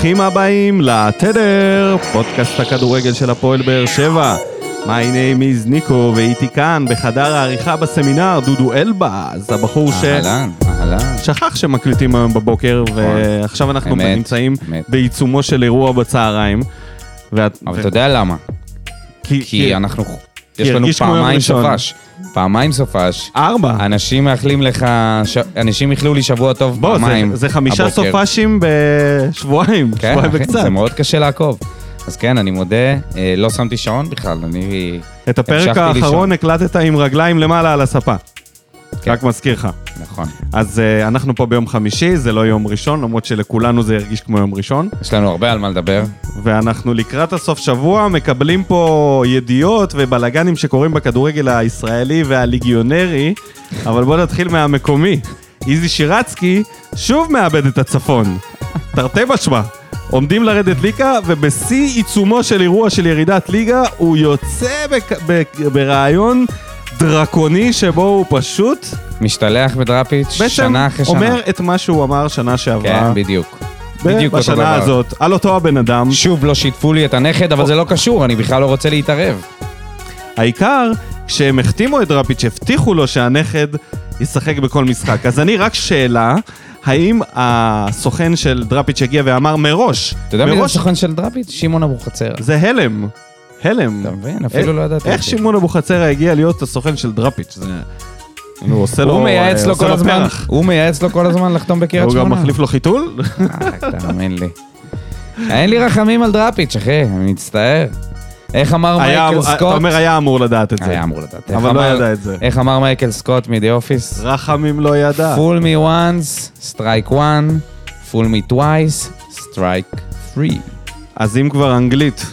ברוכים הבאים לתדר, פודקאסט הכדורגל של הפועל באר שבע. My name is ניקו, ואיתי כאן בחדר העריכה בסמינר דודו אלבז, הבחור ש... אהלן, אהלן. שכח שמקליטים היום בבוקר, ועכשיו אנחנו אמת, נמצאים אמת. בעיצומו של אירוע בצהריים. ואת- אבל ו- אתה יודע למה? כי- כי אנחנו, יש לנו פעמיים. סופש. פעמיים סופש. ארבע. אנשים מאחלים לך, ש- אנשים איחלו לי שבוע טוב בוא, זה- פעמיים. זה חמישה הבוקר. סופשים בשבועיים, כן, שבועיים אחי, וקצת. זה מאוד קשה לעקוב. אז כן, אני מודה, אה, לא שמתי שעון בכלל, אני... את הפרק האחרון הקלטת עם רגליים למעלה על הספה. כן. רק מזכיר לך. נכון. אז uh, אנחנו פה ביום חמישי, זה לא יום ראשון, למרות שלכולנו זה הרגיש כמו יום ראשון. יש לנו הרבה על מה לדבר. ואנחנו לקראת הסוף שבוע מקבלים פה ידיעות ובלאגנים שקורים בכדורגל הישראלי והליגיונרי, אבל בואו נתחיל מהמקומי. איזי שירצקי שוב מאבד את הצפון. תרתי משמע. עומדים לרדת ליגה, ובשיא עיצומו של אירוע של ירידת ליגה, הוא יוצא בק- ב- ברעיון דרקוני שבו הוא פשוט משתלח בדראפיץ' בעצם שנה אחרי שנה. אומר את מה שהוא אמר שנה שעברה. כן, בדיוק. בדיוק אותו בשנה דבר. הזאת, על אותו הבן אדם. שוב לא שיתפו לי את הנכד, אבל זה לא קשור, אני בכלל לא רוצה להתערב. העיקר, כשהם החתימו את דראפיץ', הבטיחו לו שהנכד ישחק בכל משחק. אז אני רק שאלה, האם הסוכן של דראפיץ' הגיע ואמר מראש, אתה יודע מי זה מראש, הסוכן של דראפיץ'? שמעון אבוחצירא. זה הלם. הלם. אתה מבין? אפילו לא ידעתי. איך. שמעון אבוחצירא הגיע להיות הסוכן של דראפיץ'? זה... הוא עושה לו... הוא מייעץ לו כל הזמן. הוא מייעץ לו כל הזמן לחתום בקריית הוא שמונה. גם מחליף לו חיתול? אה, תאמין לי. אין לי רחמים על דראפיץ', אחי, אני מצטער. איך אמר מייקל אתה סקוט? אומר היה אמור לדעת את זה. היה אמור לדעת. אבל לא ידע את זה. איך אמר מייקל סקוט מ "The Office"? רחמים לא ידע. fool me once, strike one, fool me twice, strike three. אז אם כבר אנגלית,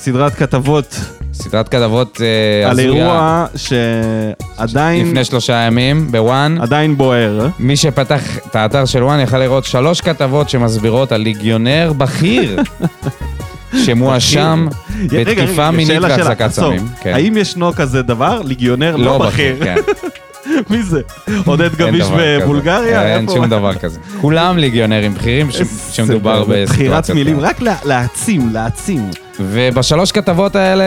סדרת כתבות סדרת כתבות אה, על הזויה אירוע שעדיין לפני שלושה ימים ב ONE. עדיין בוער. מי שפתח את האתר של ONE יכל לראות שלוש כתבות שמסבירות על ליגיונר בכיר שמואשם בתקיפה מינית והחזקת. סמים. כן. האם ישנו כזה דבר? ליגיונר לא בכיר. כן. מי זה? עודד גביש. בבולגריה? אין? שום דבר כזה. כולם ליגיונרים בכירים שמדובר בחירת בסיטואציות. מילים, כאלה. רק לה- להעצים, להעצים. ובשלוש כתבות האלה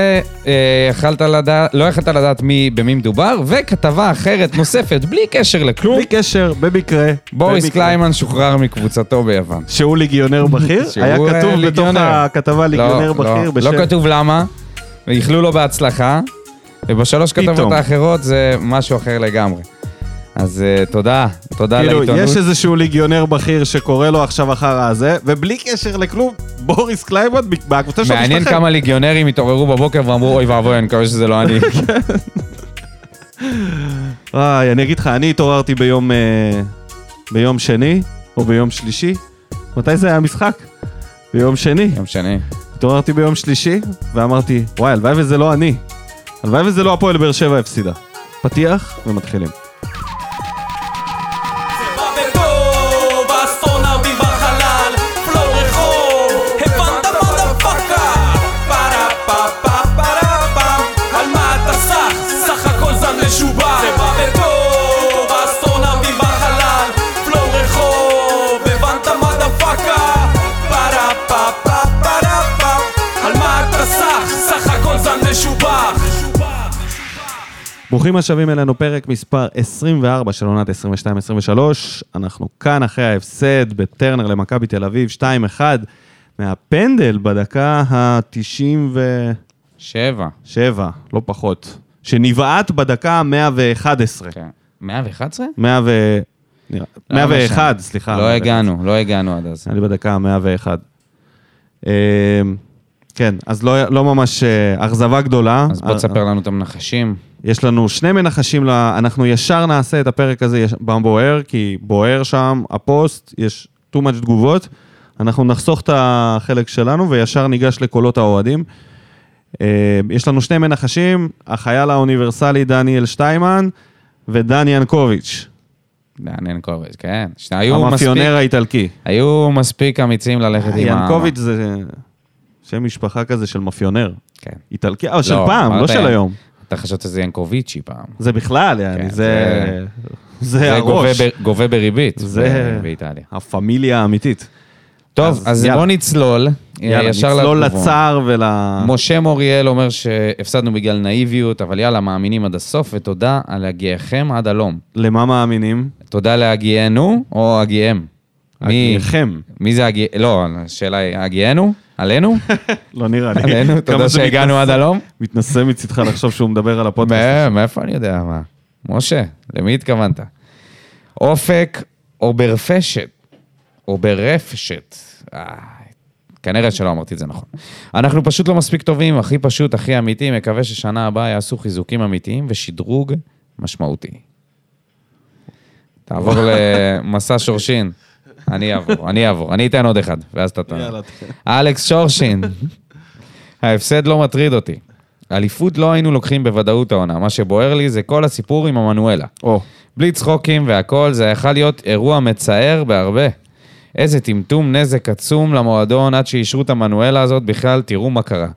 אה, יכלת לדעת, לא יכלת לדעת מי, במי מדובר, וכתבה אחרת נוספת, בלי קשר לכלום. בלי קשר, במקרה. בוריס במקרה. קליימן שוחרר מקבוצתו ביוון. שהוא ליגיונר בכיר? שהוא, היה אה, כתוב בתוך ליגיונר. הכתבה ליגיונר לא, בכיר לא, בשם... לא כתוב למה, ואיחלו לו בהצלחה, ובשלוש פתאום. כתבות האחרות זה משהו אחר לגמרי. אז אה, תודה, תודה כאילו, לעיתונות. יש איזשהו ליגיונר בכיר שקורא לו עכשיו אחר הזה, ובלי קשר לכלום, בוריס קליימן בקבוצה שלו מעניין. כמה ליגיונרים התעוררו בבוקר ואמרו, אוי ואבוי, אני מקווה שזה לא אני. וואי, אני אגיד לך, אני התעוררתי ביום, אה, ביום שני, או ביום שלישי. מתי זה היה המשחק? ביום שני. יום שני. התעוררתי ביום שלישי, ואמרתי, וואי, הלוואי וזה לא אני. הלוואי וזה לא הפועל באר שבע הפסידה. פתיח, ומתחילים. ברוכים השבים אלינו, פרק מספר 24 של עונת 22-23. אנחנו כאן אחרי ההפסד בטרנר למכבי תל אביב, 2-1, מהפנדל בדקה ה-97, שבע. לא פחות, שנבעט בדקה ה-111. כן. 111? 100 ו... נראה- לא 101, משנה. סליחה. לא הגענו, לא הגענו עד אז. לי בדקה ה-101. כן, אז לא, לא ממש אה, אכזבה גדולה. אז בוא תספר לנו את המנחשים. יש לנו שני מנחשים. אנחנו ישר נעשה את הפרק הזה בבוער, כי בוער שם, הפוסט, יש too much תגובות. אנחנו נחסוך את החלק שלנו וישר ניגש לקולות האוהדים. אה, יש לנו שני מנחשים, החייל האוניברסלי דניאל שטיימן ודן ינקוביץ', דן ינקוביץ', כן. שהיו מספיק, המאפיונר האיטלקי. היו מספיק אמיצים ללכת עם ה... ינקוביץ' זה שם משפחה כזה של מאפיונר. כן. איטלקי, אבל של לא, פעם, לא של היום. אתה חשבת שזה ינקוביצ'י פעם. זה בכלל, יעני, כן, זה... זה זה גובה הראש. ב- גובה בריבית זה באיטליה. הפמיליה האמיתית. טוב, אז יאללה. בוא נצלול. יאללה, נצלול לתגובות. לצער ול... משה מוריאל אומר שהפסדנו בגלל נאיביות, אבל יאללה, מאמינים עד הסוף, ותודה על הגיעכם עד הלום. למה מאמינים? תודה להגיענו, או הגיעם? מי- הגיעכם. מי זה הגיע... לא, השאלה היא, הגיענו? עלינו? לא נראה לי. עלינו? תודה שהגענו עד הלום? מתנשא מצידך לחשוב שהוא מדבר על הפודקאסט. מא- מאיפה אני יודע מה? משה, למי התכוונת? אופק אוברפשת, אוברפשת. אה, כנראה שלא אמרתי את זה נכון. אנחנו פשוט לא מספיק טובים, הכי פשוט, הכי אמיתי, מקווה ששנה הבאה יעשו חיזוקים אמיתיים ושדרוג משמעותי. תעבור למסע שורשין. אני אעבור, אני אעבור. אני אתן עוד אחד, ואז אתה תענה. יאללה. אלכס שורשין. ההפסד לא מטריד אותי. אליפות לא היינו לוקחים בוודאות העונה, מה שבוער לי זה כל הסיפור עם המנואלה. או, בלי צחוקים והכל, זה יכול להיות אירוע מצער בהרבה. איזה טמטום נזק עצום למועדון עד שאישרו את המנואלה הזאת, בכלל תראו מה קרה.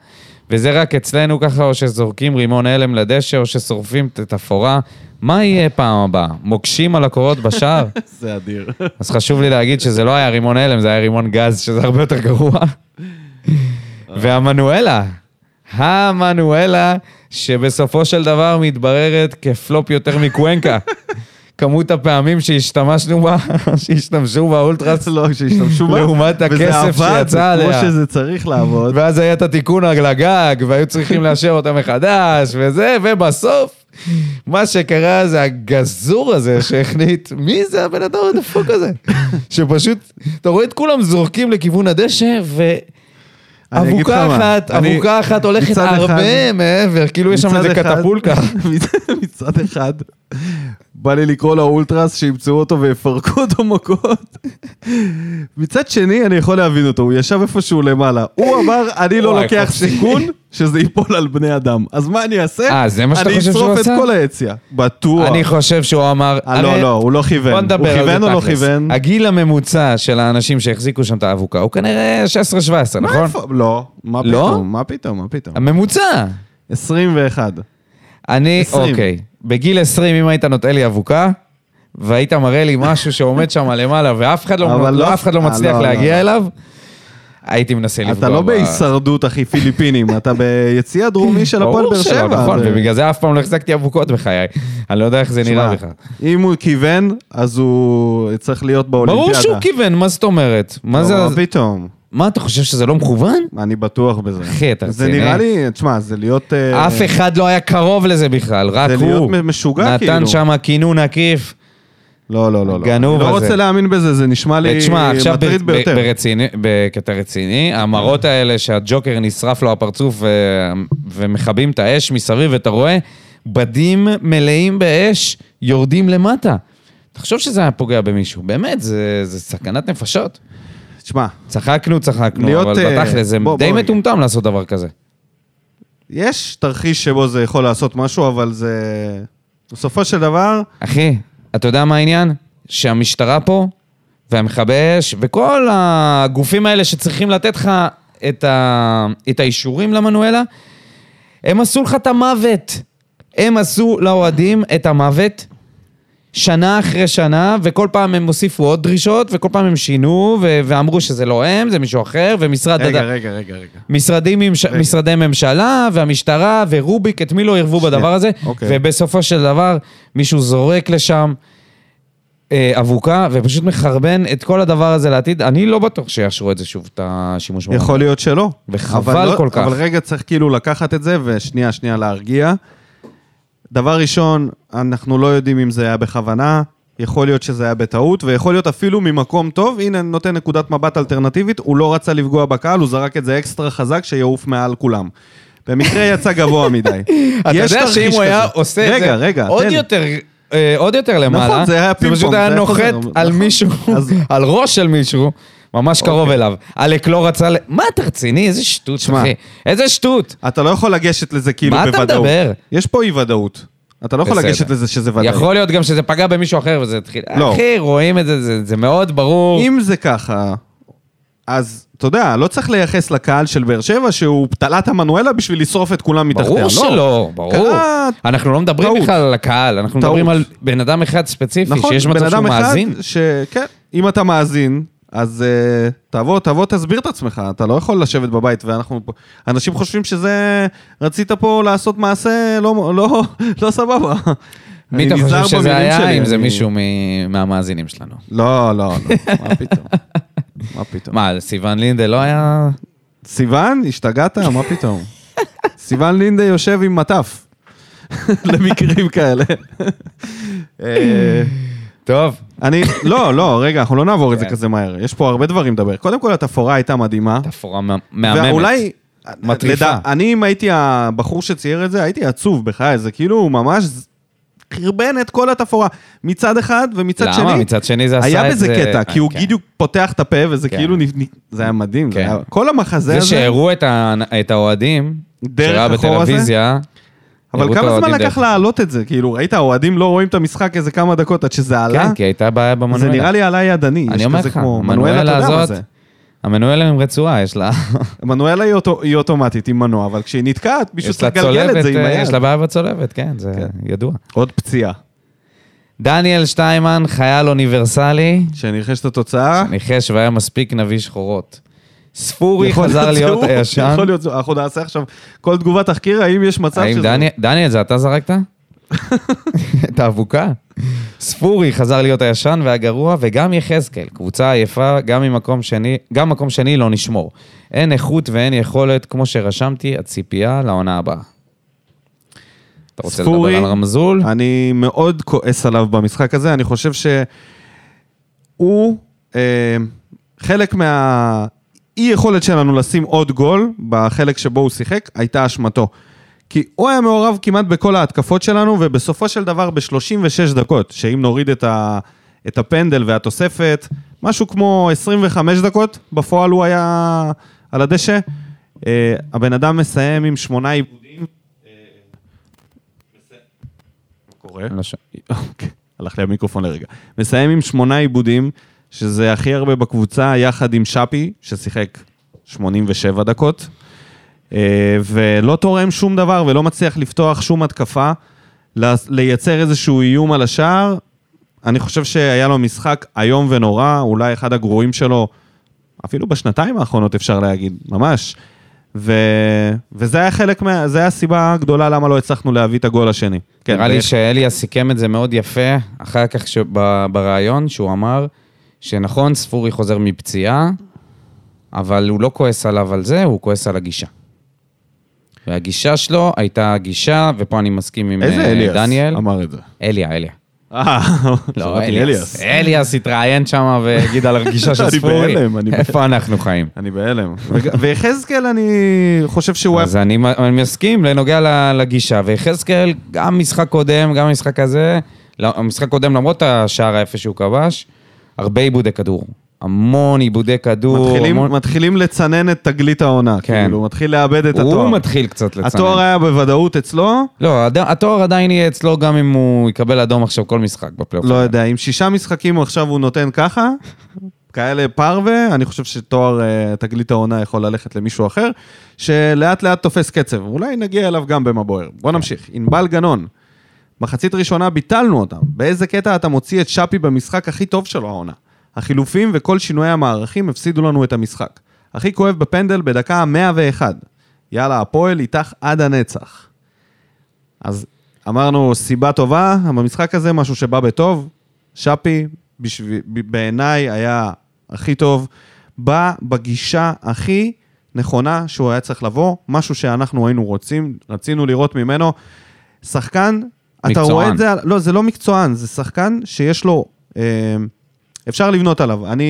וזה רק אצלנו ככה, או שזורקים רימון הלם לדשא, או ששורפים את התפאורה. מה יהיה פעם הבאה? מוקשים על הקורות בשער? זה אדיר. אז חשוב לי להגיד שזה לא היה רימון הלם, זה היה רימון גז, שזה הרבה יותר גרוע. והמנואלה, המנואלה, שבסופו של דבר מתבררת כפלופ יותר מקוונקה. כמות הפעמים שהשתמשנו בה, שהשתמשו באולטרס, לא, שהשתמשו בה. לעומת הכסף וזה עבד שיצא עליה. כמו שזה צריך לעבוד. ואז היה את התיקון על הגג, והיו צריכים לאשר אותה מחדש, וזה, ובסוף, מה שקרה זה הגזור הזה שהחליט, מי זה הבן אדם הדפוק הזה? שפשוט, אתה רואה את כולם זורקים לכיוון הדשא, ו... אבוקה אחת, אבוקה אחת הולכת הרבה מעבר, כאילו יש שם איזה קטפולקה. מצד אחד, בא לי לקרוא לאולטרס שימצאו אותו ויפרקו אותו מכות. מצד שני, אני יכול להבין אותו, הוא ישב איפשהו למעלה. הוא אמר, אני לא לוקח. סיכון שזה ייפול על בני אדם. אז מה אני אעשה? אה, זה מה שאתה חושב שהוא אני אשרוף עשה? את כל היציע. בטוח. אני חושב שהוא אמר... אה, לא, לא, הוא לא בוא כיוון. הוא נדבר על כיוון זה או לא תכלס. כיוון? הגיל הממוצע של האנשים שהחזיקו שם את האבוקה הוא כנראה 16-17, מה, נכון? לא, מה לא? פתאום? מה פתאום? מה פתאום? הממוצע. 21. אני, 20. אוקיי. בגיל 20, אם היית נותן לי אבוקה, והיית מראה לי משהו שעומד שם למעלה, ואף אחד לא, לא, לא- אף אחד לא אה, מצליח לא, לא, להגיע לא. אליו, הייתי מנסה לפגוע. אתה לא ב- בהישרדות, אחי, פיליפינים, אתה ביציע דרומי של הפועל באר ברור שלא, שבע. נכון, ובגלל זה אף פעם לא החזקתי אבוקות בחיי. אני לא יודע איך זה נראה בכלל. אם הוא כיוון, אז הוא צריך להיות באולימפיאדה. ברור שהוא כיוון, מה זאת אומרת? מה לא, זה... פתאום? מה, אתה חושב שזה לא מכוון? אני בטוח בזה. אחי, אתה זה רציני? נראה לי, תשמע, זה להיות... אה, אף אחד לא היה קרוב לזה בכלל, רק זה הוא. להיות משוגע, כאילו. נתן שם כינון עקיף. לא, לא, לא. לא. גנוב לא הזה. רוצה להאמין בזה, זה נשמע לי עכשיו מטריד ב- ב- ביותר. ברציני, בקטע רציני, המראות האלה שהג'וקר נשרף לו הפרצוף ו- ומכבים את האש מסביב, ואתה רואה בדים מלאים באש יורדים למטה. תחשוב שזה היה פוגע במישהו, באמת, זה, זה סכנת נפשות. תשמע, צחקנו, צחקנו, להיות, אבל אה, בתכל'ס זה בוא, די בוא. מטומטם לעשות דבר כזה. יש תרחיש שבו זה יכול לעשות משהו, אבל זה... בסופו של דבר, אחי, אתה יודע מה העניין? שהמשטרה פה, והמכבי אש, וכל הגופים האלה שצריכים לתת לך את, ה... את האישורים למנואלה, הם עשו לך את המוות. הם עשו לאוהדים את המוות שנה אחרי שנה, וכל פעם הם הוסיפו עוד דרישות, וכל פעם הם שינו, ו... ואמרו שזה לא הם, זה מישהו אחר, ומשרד... רגע, הד- רגע, רגע, רגע. משרדים, ממש... רגע. משרדי ממשלה ומשטרה ורוביק, את מי לא שנייה, בדבר הזה, אוקיי. ובסופו של דבר מישהו זורק לשם אה, אבוקה ופשוט מחרבן את כל הדבר הזה לעתיד. אני לא בטוח שיאשרו את זה שוב, את השימוש במקום. יכול להיות שלא. וחבל לא- כל כך. אבל רגע, צריך כאילו לקחת את זה, ושנייה, שנייה להרגיע. דבר ראשון, אנחנו לא יודעים אם זה היה בכוונה, יכול להיות שזה היה בטעות, ויכול להיות אפילו ממקום טוב, הנה, נותן נקודת מבט אלטרנטיבית, הוא לא רצה לפגוע בקהל, הוא זרק את זה אקסטרה חזק שיעוף מעל כולם. במקרה יצא גבוה מדי. אתה יודע שאם הוא היה. עושה את רגע, זה רגע, עוד. יותר... אה, עוד יותר למעלה, נכון, זה היה פינג פשוט פונג, היה זה היה נוחת. על נכון. מישהו, על ראש של מישהו, ממש קרוב אוקיי. אליו. עלק לא רצה ל... מה אתה רציני? איזה שטות, שמע, אחי. איזה שטות. אתה לא יכול לגשת לזה כאילו מה אתה בוודאות. מדבר? יש פה אי ודאות. אתה לא יכול בסדר. לגשת לזה שזה ודאי. יכול להיות גם שזה פגע במישהו אחר וזה התחיל... לא. אחי, רואים את זה, זה, זה מאוד ברור. אם זה ככה, אז אתה יודע, לא צריך לייחס לקהל של באר שבע שהוא תלת המנואלה בשביל לשרוף את כולם מתחתיה. ברור לא. שלא, ברור. קרה אנחנו לא מדברים טעות. בכלל על הקהל, אנחנו טעות. מדברים על בן אדם אחד ספציפי, נכון, שיש בן מצב שהוא אדם אחד מאזין. ש... כן, אם אתה מאזין, אז uh, תבוא, תבוא, תסביר את עצמך, אתה לא יכול לשבת בבית, ואנחנו פה... אנשים חושבים שזה... רצית פה לעשות מעשה לא, לא, לא סבבה. מי אתה חושב שזה היה, שלי, אם זה אני- מישהו מ- מהמאזינים שלנו? לא, לא, לא, מה פתאום? מה פתאום? מה, סיוון לינדה לא היה... סיוון, השתגעת? מה פתאום? סיוון לינדה יושב עם מטף. למקרים כאלה. אה, טוב, אני, לא, לא, רגע, אנחנו לא נעבור את זה כן. כזה מהר. יש פה הרבה דברים לדבר. קודם כל, התפאורה הייתה מדהימה. תפאורה מה- מהממת. ואולי... מטריפה. לדע- אני, אם הייתי הבחור שצייר את זה, הייתי עצוב בחיי, זה כאילו ממש חרבן את כל התפאורה. מצד אחד, ומצד שני... למה? מצד שני זה עשה היה את בזה זה... קטע, כי הוא כן. בדיוק פותח את הפה, וזה כן. כאילו... זה היה מדהים. זה. היה- כל המחזה זה הזה... שהראו את ה- את האוהדים, שראה החור הזה? אבל כמה זמן לקח להעלות את זה? כאילו, ראית, האוהדים לא רואים את המשחק איזה כמה דקות עד שזה עלה? כן, כי הייתה בעיה במנואלה. זה נראה לי עלה ידני. אני אומר לך, המנואלה הזאת. המנואלה עם רצועה, יש לה... מנואלה היא אוטו- היא אוטומטית עם מנוע, אבל כשהיא נתקעת, מישהו צריך לגלגל את זה עם אה, היד. יש לה בעיה בצולבת, כן, זה כן. ידוע. עוד פציעה. דניאל שטיימן, חייל אוניברסלי, שניחש את התוצאה. ניחש והיה מספיק נביא שחורות. ספורי חזר להיות הישן. יכול להיות אנחנו נעשה עכשיו כל תגובת תחקיר, האם יש מצב האם שזה... דניאל, דניאל, זה אתה זרקת? את האבוקה? ספורי חזר להיות הישן והגרוע, וגם יחזקאל, קבוצה עייפה, גם ממקום שני, גם מקום שני לא נשמור. אין איכות ואין יכולת, כמו שרשמתי, הציפייה לעונה הבאה. אתה רוצה ספורי, לדבר על רמזול? אני מאוד כועס עליו במשחק הזה, אני חושב שהוא אה, חלק מה... אי יכולת שלנו לשים עוד גול בחלק שבו הוא שיחק, הייתה אשמתו. כי הוא היה מעורב כמעט בכל ההתקפות שלנו, ובסופו של דבר ב-36 דקות, שאם נוריד את, ה... את הפנדל והתוספת, משהו כמו 25 דקות, בפועל הוא היה על הדשא. אה, הבן אדם מסיים עם שמונה עיבודים. אה, מה קורה? לא אוקיי, הלך לי המיקרופון לרגע. מסיים עם שמונה עיבודים, שזה הכי הרבה בקבוצה, יחד עם שפי, ששיחק 87 דקות, אה, ולא תורם שום דבר ולא מצליח לפתוח שום התקפה, לייצר איזשהו איום על השער. אני חושב שהיה לו משחק איום ונורא, אולי אחד הגרועים שלו, אפילו בשנתיים האחרונות אפשר להגיד, ממש. ו... וזה היה חלק מה... זה היה הסיבה הגדולה למה לא הצלחנו להביא את הגול השני. כן, נראה לי ואיך- שאליה סיכם את זה מאוד יפה, אחר כך ש- ב- בריאיון, שהוא אמר שנכון, ספורי חוזר מפציעה, אבל הוא לא כועס עליו על זה, הוא כועס על הגישה. והגישה שלו הייתה גישה, ופה אני מסכים עם איזה אה, אליאס דניאל. אמר את זה? אליה, אליה. אה, לא, אליאס. אליאס התראיין שם והגיד על הגישה של אני ספורי. בהלם, אני איפה אנחנו חיים? אני בהלם. ויחזקאל, אני חושב שהוא. אז אני, אני מסכים לנוגע לגישה, ויחזקאל, גם משחק קודם, גם משחק הזה, לא, המשחק קודם, למרות השער היפה שהוא כבש, הרבה עיבודי כדור. המון עיבודי כדור. מתחילים, המון... מתחילים לצנן את תגלית העונה, כן. כאילו, הוא מתחיל לאבד את הוא התואר. מתחיל קצת לצנן. התואר היה בוודאות אצלו, לא, הד... התואר עדיין יהיה אצלו גם אם הוא יקבל אדום עכשיו כל משחק בפלייאוף. לא יודע, עם שישה משחקים עכשיו הוא נותן ככה, כאלה פרווה, אני חושב שתואר אה, תגלית העונה יכול ללכת למישהו אחר, שלאט לאט תופס קצב. אולי נגיע אליו גם במבוהר. בוא נמשיך. ענבל גנון, מחצית ראשונה ביטלנו אותם. באיזה קטע אתה מוציא את שפי במשחק הכי טוב שלו העונה? החילופים וכל שינויי המערכים הפסידו לנו את המשחק. הכי כואב בפנדל בדקה ה-101. יאללה, הפועל איתך עד הנצח. אז אמרנו, סיבה טובה, במשחק הזה משהו שבא בטוב, שפי בשביל, ב- בעיניי היה הכי טוב, בא בגישה הכי נכונה שהוא היה צריך לבוא, משהו שאנחנו היינו רוצים, רצינו לראות ממנו. שחקן, אתה. רואה את זה, לא, זה לא מקצוען, זה שחקן שיש לו, אה, אפשר לבנות עליו. אני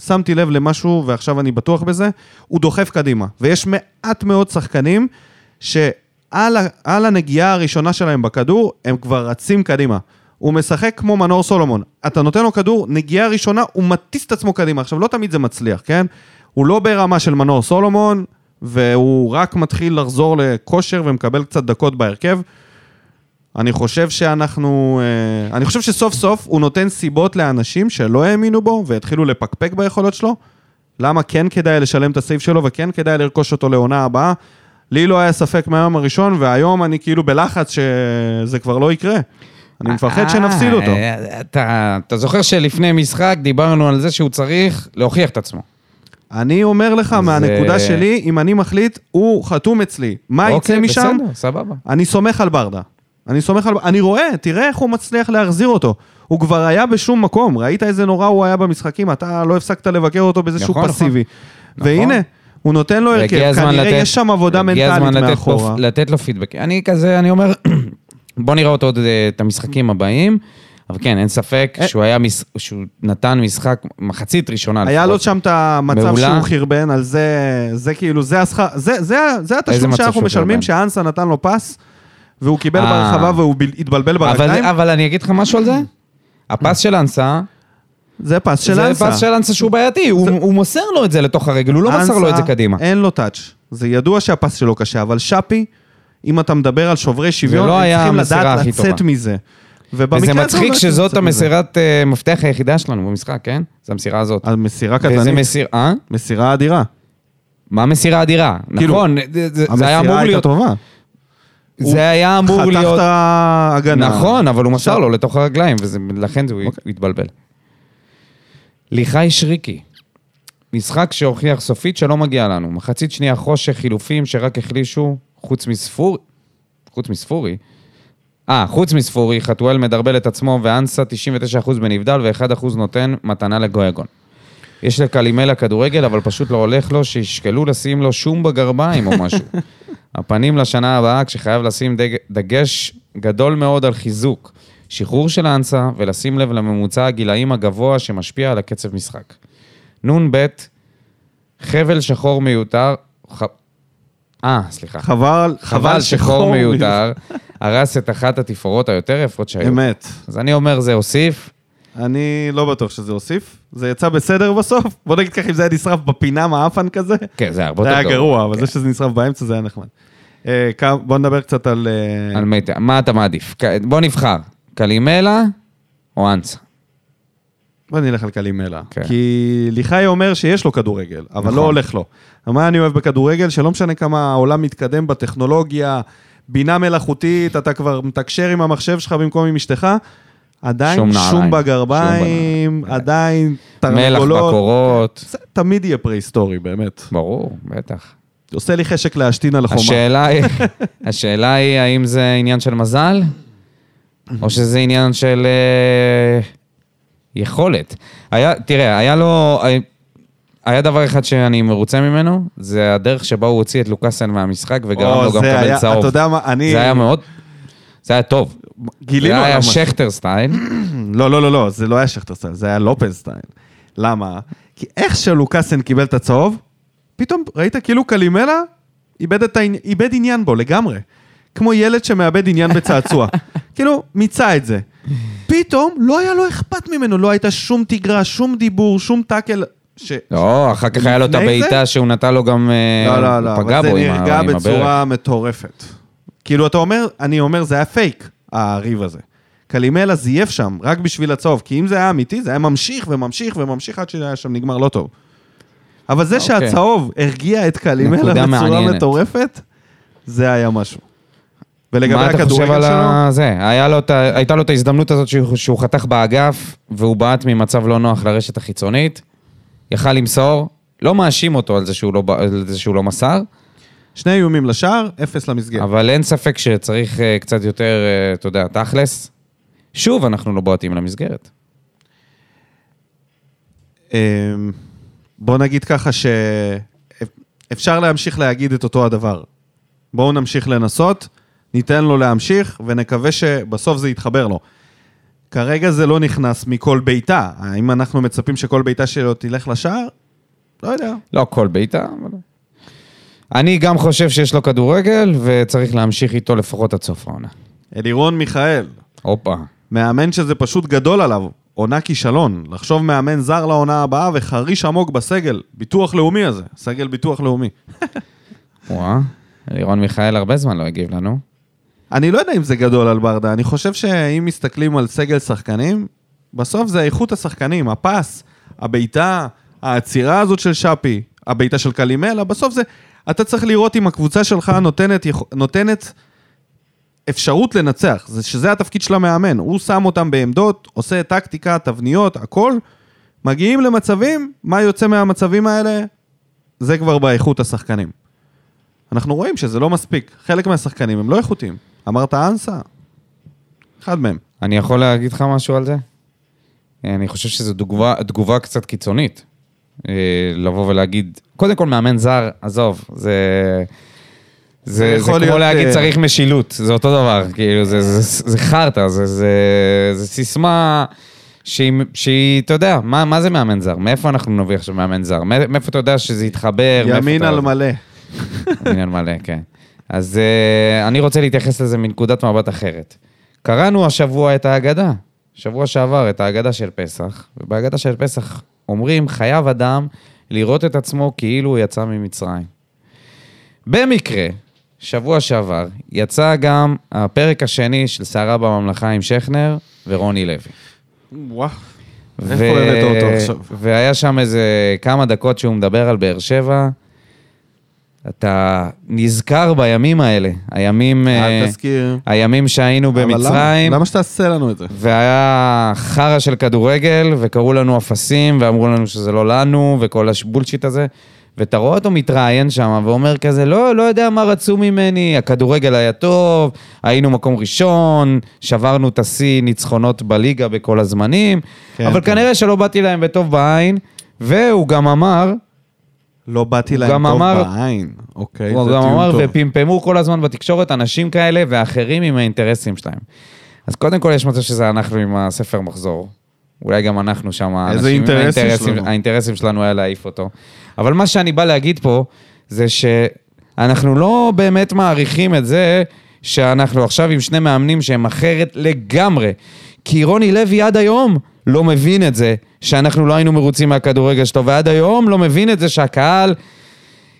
שמתי לב למשהו, ועכשיו אני בטוח בזה, הוא דוחף קדימה. ויש מעט מאוד שחקנים שעל על הנגיעה הראשונה שלהם בכדור, הם כבר רצים קדימה. הוא משחק כמו מנור סולומון. אתה נותן לו כדור, נגיעה ראשונה, הוא מטיס את עצמו קדימה. עכשיו, לא תמיד זה מצליח, כן? הוא לא ברמה של מנור סולומון, והוא רק מתחיל לחזור לכושר ומקבל קצת דקות בהרכב. אני חושב שאנחנו... אה, אני חושב שסוף סוף הוא נותן סיבות לאנשים שלא האמינו בו והתחילו לפקפק ביכולות שלו. למה כן כדאי לשלם את הסייף שלו וכן כדאי לרכוש אותו לעונה הבאה. לי לא היה ספק מהיום הראשון, והיום אני כאילו בלחץ שזה כבר לא יקרה. אני מפחד שנפסיד אותו. אה, אתה, אתה זוכר שלפני משחק דיברנו על זה שהוא צריך להוכיח את עצמו. אני אומר לך זה- מהנקודה שלי, אם אני מחליט, הוא חתום אצלי. מה יצא אוקיי, משם? בסדר, סבבה. אני סומך על ברדה. אני סומך על... אני רואה, תראה איך הוא מצליח להחזיר אותו. הוא כבר היה בשום מקום, ראית איזה נורא הוא היה במשחקים, אתה לא הפסקת לבקר אותו באיזשהו נכון, נכון. פסיבי. נכון. והנה, הוא נותן לו הרכב, כנראה לתת- יש שם עבודה הגיע מנטלית מאחורה. לו, לתת לו פידבק. אני כזה, אני אומר, בוא נראה אותו עוד אה, את המשחקים הבאים, אבל כן, אין ספק אה. שהוא היה, מש... שהוא נתן משחק, מחצית ראשונה היה לו. שם את המצב מעולה. שהוא חרבן, על זה, זה כאילו, זה השכר, זה, זה, זה התשלום שאנחנו שהוא משלמים? שאנסה נתן לו פס, והוא קיבל אה. ברחבה והוא בל- התבלבל אבל, ברגליים, אבל אני אגיד לך משהו על זה, הפס של אנסה, זה פס של זה אנסה. פס של אנסה שהוא בעייתי, הוא, הוא מוסר לו את זה לתוך הרגל, הוא לא מסר לו את זה קדימה. אין לו טאץ'. זה ידוע שהפס שלו קשה, אבל שפי, אם אתה מדבר על שוברי שוויון, לא הם צריכים המסירה לדעת הכי לצאת טובה. מזה. וזה מצחיק לא שזאת. המסירת אה, מפתח היחידה שלנו במשחק, כן? זו המסירה הזאת. על מסירה וזה קטנית, מסיר... אה? מסירה אדירה. מה מסירה אדירה? כאילו, נכון, זה- זה זה היה אמור המסירה הייתה להיות... טובה. זה היה אמור חתך להיות... את ההגנה. נכון, אבל הוא מסר לו לתוך הרגליים, ולכן הוא אוקיי. התבלבל. ליחי שריקי, משחק שהוכיח סופית שלא מגיע לנו. מחצית שנייה חושך, חילופים שרק החלישו, חוץ מספור... חוץ מספורי? אה, חוץ מספורי, חתואל מדרבל את עצמו, ואנסה 99% בנבדל ו-1% נותן מתנה לגויגון. יש לקלימלה כדורגל, אבל פשוט לא הולך לו, שישקלו לשים לו שום בגרביים או משהו. הפנים לשנה הבאה, כשחייב לשים דג... דגש גדול מאוד על חיזוק, שחרור של האנסה, ולשים לב לממוצע הגילאים הגבוה שמשפיע על הקצב משחק. נ"ב, חבל שחור מיותר, ח... אה, סליחה. חבל, חבל שחור מיותר, הרס את אחת התפאורות היותר יפות שהיו. אמת. אז אני אומר, זה הוסיף. אני לא בטוח שזה הוסיף. זה יצא בסדר בסוף. בוא נגיד ככה, אם זה היה נשרף בפינה מעפן כזה, כן, זה הרבה זה יותר היה גרוע, אבל כן. זה שזה נשרף באמצע זה היה נחמד. אה, בוא נדבר קצת על... אה, על מטה. מה אתה מעדיף? בוא נבחר, קלימלה או אנסה? בוא נלך על קלימלה. כן. כי ליחאי אומר שיש לו כדורגל, אבל נכון. לא הולך לו. מה אני אוהב בכדורגל? שלא משנה כמה העולם מתקדם בטכנולוגיה, בינה מלאכותית, אתה כבר מתקשר עם המחשב שלך במקום עם אשתך, עדיין שום שום. בגרביים, שום עדיין מלח תרנגולות. בקורות. זה תמיד יהיה פרה-היסטורי, באמת. ברור, בטח. עושה לי חשק להשתין על החומה. השאלה היא, השאלה היא, האם זה עניין של מזל, או שזה עניין של אה, יכולת. היה, תראה, היה לו... היה דבר אחד שאני מרוצה ממנו, זה הדרך שבה הוא הוציא את לוקאסן מהמשחק וגרם או, לו גם לקבל צהוב. אתה יודע מה, אני... זה היה מאוד... זה היה טוב. גילינו זה היה. שכטר style. לא, לא, לא, לא, זה לא היה שכטר סטייל, זה היה לופז style. למה? כי איך שלוקאסן קיבל את הצהוב, פתאום ראית כאילו קלימלה איבד, העני... איבד עניין בו לגמרי. כמו ילד שמאבד עניין בצעצוע. כאילו, מיצה את זה. פתאום לא היה לו אכפת ממנו, לא הייתה שום תגרה, שום דיבור, שום טאקל. ש... לא, אחר כך היה לו את הבעיטה שהוא נתן לו גם... אה, לא, לא, לא, הוא פגע אבל זה נרגע עם הברך. בצורה מטורפת. כאילו, אתה אומר, אני אומר, זה היה פייק, הריב הזה. קלימלה זייף שם, רק בשביל הצהוב, כי אם זה היה אמיתי, זה היה ממשיך וממשיך וממשיך עד שהיה שם נגמר לא טוב. אבל זה אוקיי. שהצהוב הרגיע את קלימלה בצורה מעניינת. מטורפת, זה היה משהו. ולגבי מה אתה חושב הכדורגל על שלו. זה? היה לו הייתה לו את ההזדמנות הזאת שהוא, שהוא חתך באגף, והוא בעט ממצב לא נוח לרשת החיצונית. יכל למסור, לא מאשים אותו על זה שהוא לא, זה שהוא לא מסר, שני איומים לשער, אפס למסגרת. אבל אין ספק שצריך אה, קצת יותר, אה, אתה יודע, תכלס. שוב, אנחנו לא בועטים למסגרת. אמ, בוא נגיד ככה שאפשר להמשיך להגיד את אותו הדבר. בואו נמשיך לנסות, ניתן לו להמשיך, ונקווה שבסוף זה יתחבר לו. כרגע זה לא נכנס מכל בעיטה. האם אנחנו מצפים שכל בעיטה שלו תלך לשער? לא יודע. לא כל בעיטה, אבל... אני גם חושב שיש לו כדורגל, וצריך להמשיך איתו לפחות עד סוף העונה. אלירון מיכאל, הופה. מאמן שזה פשוט גדול עליו, עונה כישלון. לחשוב מאמן זר לעונה הבאה וחריש עמוק בסגל, ביטוח לאומי הזה, סגל ביטוח לאומי. וואה, לירון מיכאל הרבה זמן לא הגיב לנו. אני לא יודע אם זה גדול על ברדה, אני חושב שאם מסתכלים על סגל שחקנים, בסוף זה איכות השחקנים, הפס, הבעיטה, העצירה הזאת של שפי, הבעיטה של קלימלה, בסוף זה, אתה צריך לראות אם הקבוצה שלך נותנת, נותנת אפשרות לנצח, זה, שזה התפקיד של המאמן. הוא שם אותם בעמדות, עושה טקטיקה, תבניות, הכל. מגיעים למצבים, מה יוצא מהמצבים האלה? זה כבר באיכות השחקנים. אנחנו רואים שזה לא מספיק. חלק מהשחקנים הם לא איכותיים. אמרת אנסה? אחד מהם. אני יכול להגיד לך משהו על זה? אני חושב שזו תגובה קצת קיצונית. אה, לבוא ולהגיד, קודם כל מאמן זר, עזוב, זה... זה, זה יכול כמו להיות, להגיד אה, צריך משילות, זה אותו דבר, כאילו, זה, זה, זה, זה חרטא, זה, זה, זה סיסמה שהיא, שהיא, אתה יודע, מה, מה זה מאמן זר? מאיפה אנחנו נביא עכשיו מאמן זר? מא- מאיפה אתה יודע שזה יתחבר? ימין אתה- על מלא. עניין מלא, כן. אז uh, אני רוצה להתייחס לזה מנקודת מבט אחרת. קראנו השבוע את ההגדה, שבוע שעבר את ההגדה של פסח, ובהגדה של פסח אומרים, חייב אדם לראות את עצמו כאילו הוא יצא ממצרים. במקרה, שבוע שעבר, יצא גם הפרק השני של סערה בממלכה עם שכנר ורוני לוי. וואו. איפה הבאת אותו עכשיו? והיה שם איזה כמה דקות שהוא מדבר על באר שבע. אתה נזכר בימים האלה, הימים, אה, אל תזכיר. הימים שהיינו אבל למה? במצרים, למה שתעשה לנו את זה? והיה חרא של כדורגל, וקראו לנו אפסים, ואמרו לנו שזה לא לנו, וכל הבולשיט הזה. ואתה רואה אותו מתראיין שם, ואומר כזה, לא, לא יודע מה רצו ממני, הכדורגל היה טוב, היינו מקום ראשון, שברנו את השיא ניצחונות בליגה בכל הזמנים, כן, אבל כן. כנראה שלא באתי להם בטוב בעין, והוא גם אמר, לא באתי להם טוב אמר- בעין. אוקיי, הוא גם אמר, טוב. ופמפמו כל הזמן בתקשורת אנשים כאלה ואחרים עם האינטרסים שלהם. אז קודם כל יש מצב שזה אנחנו עם הספר מחזור. אולי גם אנחנו שם, איזה אינטרסים האינטרסים- שלנו. האינטרסים שלנו היה להעיף אותו. אבל מה שאני בא להגיד פה, זה שאנחנו לא באמת מעריכים את זה שאנחנו עכשיו עם שני מאמנים שהם אחרת לגמרי. כי רוני לוי עד היום לא מבין את זה שאנחנו לא היינו מרוצים מהכדורגל שלו, ועד היום לא מבין את זה שהקהל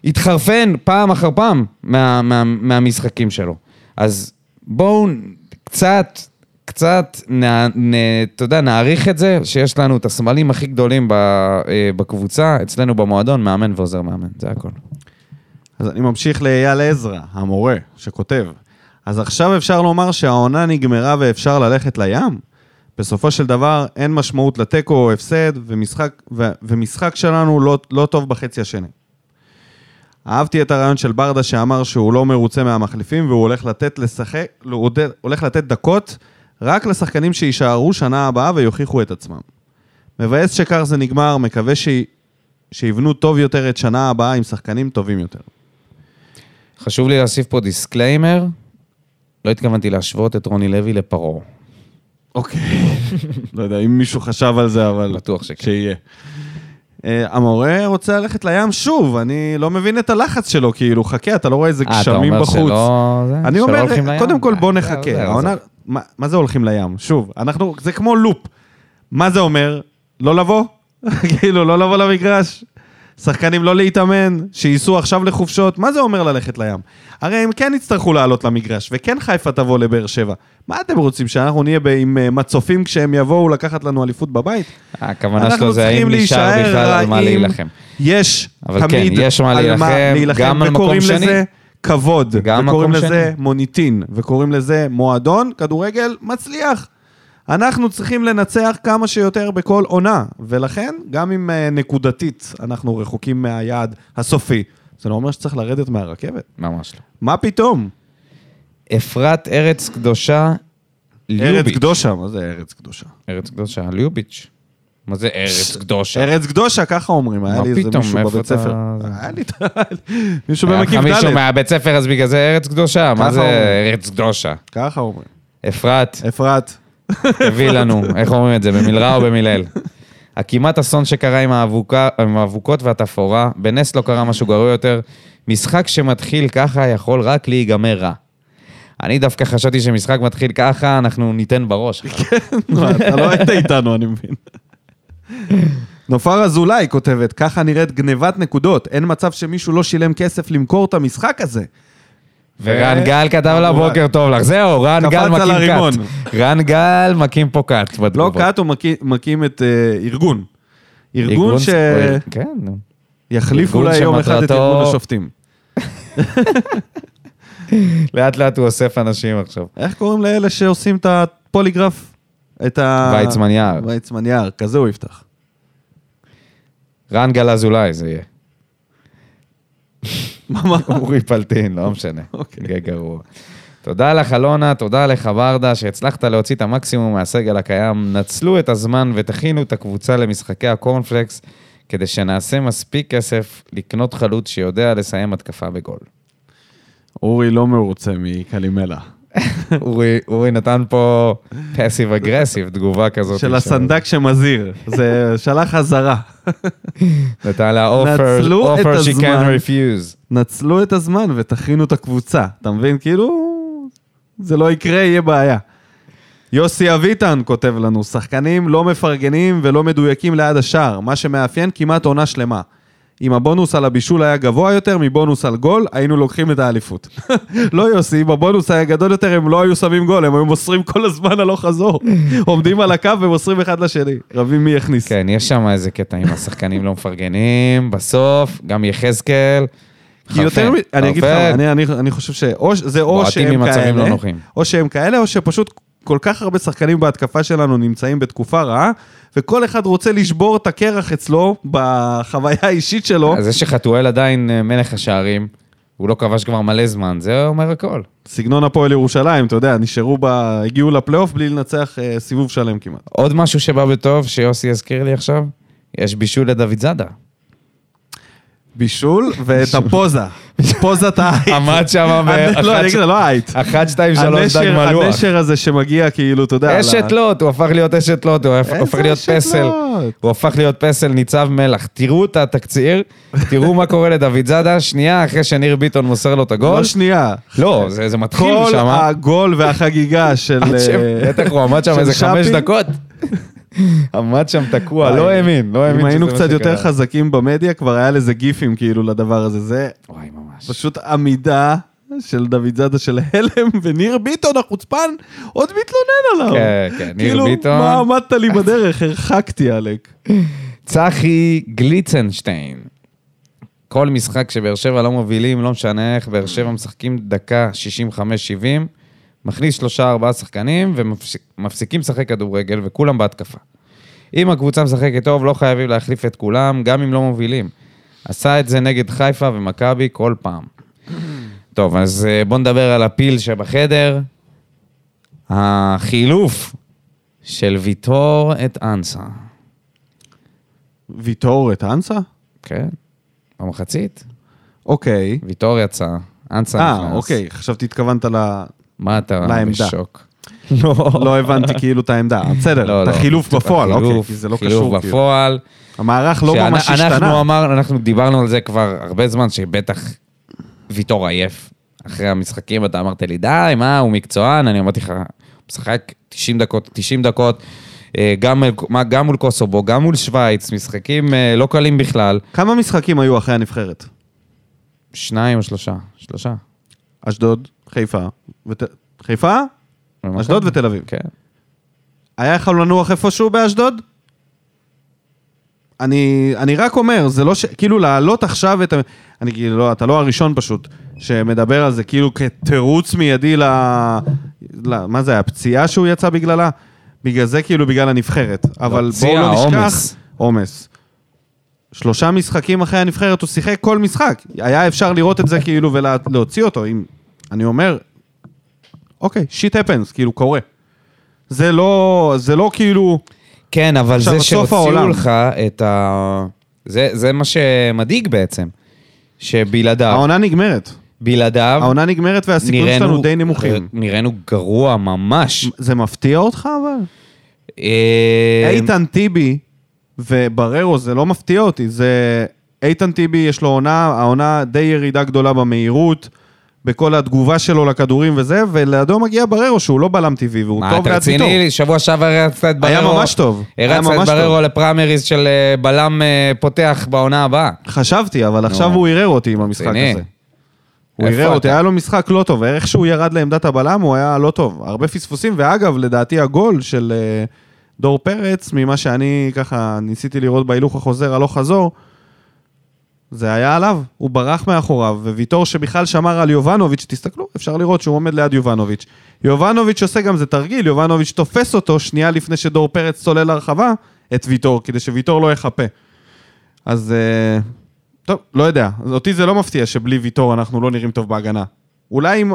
התחרפן פעם אחר פעם מה, מה, מהמשחקים שלו. אז בואו קצת, קצת, אתה יודע, נעריך את זה, שיש לנו את הסמלים הכי גדולים ב, אה, בקבוצה, אצלנו במועדון, מאמן ועוזר מאמן, זה הכל. אז אני ממשיך לאייל עזרא, המורה, שכותב. אז עכשיו אפשר לומר שהעונה נגמרה ואפשר ללכת לים? בסופו של דבר אין משמעות לתיקו או הפסד, ומשחק, ו, ומשחק שלנו לא, לא טוב בחצי השני. אהבתי את הרעיון של ברדה שאמר שהוא לא מרוצה מהמחליפים והוא הולך לתת לשחק, הוא הולך לתת דקות רק לשחקנים שיישארו שנה הבאה ויוכיחו את עצמם. מבאס שכך זה נגמר, מקווה ש... שיבנו טוב יותר את שנה הבאה עם שחקנים טובים יותר. חשוב לי להוסיף פה disclaimer, לא התכוונתי להשוות את רוני לוי לפרעה. אוקיי. לא יודע אם מישהו חשב על זה, אבל... בטוח שכן. שיהיה. אה, המורה רוצה ללכת לים שוב, אני לא מבין את הלחץ שלו, כאילו, חכה, אתה לא רואה איזה אה, אתה גשמים אומר בחוץ. שלא... אני אומר? קודם כל בוא אה, נחכה. עזוב. מה, מה זה הולכים לים? שוב, אנחנו, זה כמו loop. מה זה אומר? לא לבוא? כאילו, לא לבוא למגרש? שחקנים לא להתאמן, שייסעו עכשיו לחופשות, מה זה אומר ללכת לים? הרי הם כן יצטרכו לעלות למגרש, וכן חיפה תבוא לבאר שבע. מה אתם רוצים, שאנחנו נהיה עם אה, מצופים כשהם יבואו לקחת לנו אליפות בבית? הכוונה שלו זה האם נשאר בכלל על מה. להילחם. יש אבל כן, תמיד יש מה על להילחם, גם על מקום שני. לזה כבוד, וקוראים לזה שני. מוניטין, וקוראים לזה מועדון, כדורגל מצליח. אנחנו צריכים לנצח כמה שיותר בכל עונה, ולכן, גם אם אה, נקודתית אנחנו רחוקים מהיעד הסופי, זה לא אומר שצריך לרדת מהרכבת. ממש לא. מה פתאום? אפרת ארץ קדושה, ארץ ליוביץ'. קדושה, מה זה ארץ קדושה? ארץ קדושה, ליוביץ'. מה זה ארץ קדושה? ארץ קדושה, ככה אומרים, היה מה לי איזה מישהו בבית ספר. היה לי, מישהו היה לך במקיף מישהו ד', מהבית ספר, אז בגלל זה ארץ קדושה? מה זה. ארץ קדושה? ככה אומרים. אפרת, אפרת. תביא לנו, איך אומרים את זה, במלרע או במילאל? הכמעט אסון שקרה עם, האבוקה, עם האבוקות והתפאורה, בנס לא קרה משהו גרוע יותר. משחק שמתחיל ככה יכול רק להיגמר רע. אני דווקא חשבתי שמשחק מתחיל ככה, אנחנו ניתן בראש. לא, אתה לא היית איתנו, אני מבין. נופר אזולאי כותבת, ככה נראית גנבת נקודות. אין מצב שמישהו לא שילם כסף למכור את המשחק הזה. ורן גל כתב לה בוקר טוב לך. זהו, רן גל מקים. קאט. רן גל מקים פה קאט לא. קאט, הוא מקים- את אה, ארגון. ארגון ס- כן, ארגון אולי יום אחד את ארגון השופטים. לאט לאט הוא אוסף אנשים עכשיו. איך קוראים לאלה שעושים את הפוליגרף? את ה... ויצמן יער. ויצמן יער, כזה הוא יפתח. רן גל אזולאי זה יהיה. מה? אורי פלטין, לא משנה. אוקיי. גרוע. תודה לך, אלונה, תודה לך, ברדה, שהצלחת להוציא את המקסימום מהסגל הקיים. נצלו את הזמן ותכינו את הקבוצה למשחקי הקורנפלקס, כדי שנעשה מספיק כסף לקנות חלוץ שיודע לסיים התקפה בגול. אורי לא מרוצה מקלימלה. אורי, אורי נתן פה פסיב אגרסיב, תגובה כזאת. של הסנדק שמזהיר. זה שלח אזהרה. נתן לה את אופר she can refuse. נצלו את הזמן ותכינו את הקבוצה. אתה מבין? כאילו, זה לא יקרה, יהיה בעיה. יוסי אביטן כותב לנו, שחקנים לא מפרגנים ולא מדויקים ליד השער, מה שמאפיין כמעט עונה שלמה. אם הבונוס על הבישול היה גבוה יותר מבונוס על גול, היינו לוקחים את האליפות. לא יוסי, אם הבונוס היה גדול יותר, הם לא היו שמים גול, הם היו מוסרים כל הזמן הלוך חזור. עומדים על הקו ומוסרים אחד לשני, רבים מי יכניס. כן, יש שם איזה קטע עם השחקנים לא מפרגנים, בסוף, גם יחזקאל. כי יותר, אני אגיד לך. אני, אני, אני חושב שאו ש- זה או שהם כאלה, לא נוחים. או שהם כאלה, או שפשוט כל כך הרבה שחקנים בהתקפה שלנו נמצאים בתקופה רעה, וכל אחד רוצה לשבור את הקרח אצלו בחוויה האישית שלו. אז זה שחתואל עדיין אה, מלך השערים, הוא לא כבש כבר מלא זמן, זה אומר הכל. סגנון הפועל ירושלים, אתה יודע, נשארו ב... הגיעו לפלייאוף בלי לנצח אה, סיבוב שלם כמעט. עוד משהו שבא בטוב, שיוסי הזכיר לי עכשיו, יש בישול לדוד זאדה. בישול ואת הפוזה. פוזת העית. עמד שם באחת לא, אני אגיד לך, לא העית. אחת, שתיים, שלוש, דג מלוח. הנשר הזה שמגיע כאילו, אתה יודע... אשת לוט, הוא הפך להיות אשת לוט, הוא הפ- איזה הופך להיות פסל. הוא הפך להיות פסל ניצב מלח. תראו את התקציר, תראו מה קורה לדוד זאדה, שנייה אחרי שניר ביטון מוסר לו את הגול. לא שנייה. לא, זה זה מתחיל כל שם. הגול והחגיגה של... אה, בטח הוא עמד שם איזה חמש. דקות. עמד שם תקוע. לא האמין, לא האמין אם היינו קצת יותר. חזקים במדיה, כבר היה לזה גיפים כאילו לדבר הזה. זה. פשוט עמידה של דוד זאדה של הלם, וניר ביטון החוצפן עוד מתלונן עליו. כן, כן, ניר כאילו, ביטון. מה עמדת לי בדרך? הרחקתי, עלק. צחי גליצנשטיין. כל משחק שבאר שבע לא מובילים, לא משנה איך, באר שבע משחקים דקה 65-70, מכניס שלושה ארבעה שחקנים ומפסיקים לשחק כדורגל וכולם בהתקפה. אם הקבוצה משחקת טוב, לא חייבים להחליף את כולם, גם אם לא מובילים. עשה את זה נגד חיפה ומכבי כל פעם. טוב, אז אה, בואו נדבר על הפיל שבחדר. החילוף של ויטור את אנסה. ויטור את אנסה? כן, במחצית. אוקיי. ויטור יצא, אנסה נכנס. אה, אוקיי, חשבתי התכוונת ל... מה אתה. בשוק? לא, לא הבנתי כאילו את העמדה. בסדר, לא, את לא. החילוף בפועל, אוקיי, כי זה לא חילוף קשור. כאילו. בפועל. המערך לא ממש אנחנו השתנה. אמרנו, אנחנו דיברנו על זה כבר הרבה זמן, שבטח ויטור עייף. אחרי המשחקים אתה אמרת לי, די, מה, הוא מקצוען? אני אמרתי לך, משחק 90 דקות, 90 דקות, אה, גם, גם מול קוסובו, גם מול שווייץ, משחקים אה, לא קלים בכלל. כמה משחקים היו אחרי הנבחרת? שניים או שלושה? שלושה. אשדוד, חיפה. ות- חיפה? אשדוד ותל אביב. כן. היה יכול לנוח איפשהו באשדוד? אני, אני רק אומר, זה לא ש... כאילו להעלות עכשיו את ה... אני כאילו, לא, אתה לא הראשון פשוט, שמדבר על זה כאילו כתירוץ מיידי ל... ל... מה זה היה, פציעה שהוא יצא בגללה? בגלל זה כאילו בגלל הנבחרת. אבל בואו לא נשכח... עומס. עומס. שלושה משחקים אחרי הנבחרת הוא שיחק כל משחק. היה אפשר לראות את זה כאילו ולהוציא אותו. אם... אני אומר, אוקיי, שיט הפנס, כאילו קורה. זה לא, זה לא כאילו... כן, אבל זה שהוציאו העולם. לך את ה... זה, זה מה שמדאיג בעצם. שבלעדיו, העונה נגמרת. בלעדיו, העונה נגמרת והסיכויים שלנו די נמוכים. נראינו גרוע ממש. זה מפתיע אותך אבל? אה, איתן טיבי ובררו זה לא מפתיע אותי, זה... איתן טיבי יש לו עונה, העונה די ירידה גדולה במהירות, בכל התגובה שלו לכדורים וזה, ולידו מגיע בררו שהוא לא בלם טבעי והוא מה, טוב אתה ליד ויטור. רציני? שבוע שעבר הרצת את היה בררו. ממש טוב. היה הרצת את בררו. לפריימריז של אה, בלם אה, פותח בעונה הבאה. חשבתי, אבל עכשיו הוא ערער אותי עם המשחק. הזה. הוא ערער אותי, אתה? היה לו משחק לא טוב, איך שהוא ירד לעמדת הבלם הוא היה לא טוב. הרבה פספוסים, ואגב, לדעתי הגול של אה, דור פרץ, ממה שאני ככה ניסיתי לראות בהילוך החוזר הלוך חזור, זה היה עליו, הוא ברח מאחוריו, וויטור שבכלל שמר על יובנוביץ', תסתכלו, אפשר לראות שהוא עומד ליד יובנוביץ'. יובנוביץ' עושה גם זה תרגיל, יובנוביץ' תופס אותו שנייה לפני שדור פרץ צולל לרחבה, את ויטור, כדי שוויטור לא יחפה. אז אה, טוב, לא יודע, אותי זה לא מפתיע שבלי ויטור אנחנו לא נראים טוב בהגנה. אולי אם...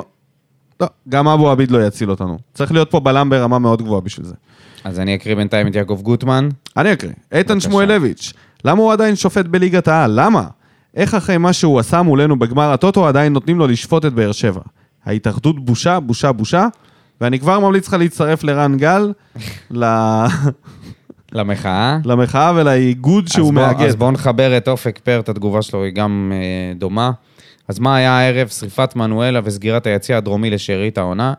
לא, גם אבו עביד לא יציל אותנו. צריך להיות פה בלם ברמה מאוד גבוהה בשביל זה. אז אני אקריא בינתיים את יעקב גוטמן. אני אקריא. איתן. שמואלביץ', למה הוא עדיין שופט בליגת העל? למה? איך אחרי מה שהוא עשה מולנו בגמר הטוטו עדיין נותנים לו לשפוט את באר שבע? ההתאחדות בושה, בושה, בושה, ואני כבר ממליץ לך להצטרף לרן גל, ל- למחאה. למחאה ולאיגוד שהוא בוא- מאגד. אז בואו נחבר את אופק פרט, התגובה שלו היא גם אה, דומה. אז מה היה הערב? שריפת מנואלה וסגירת היציע הדרומי לשארית העונה.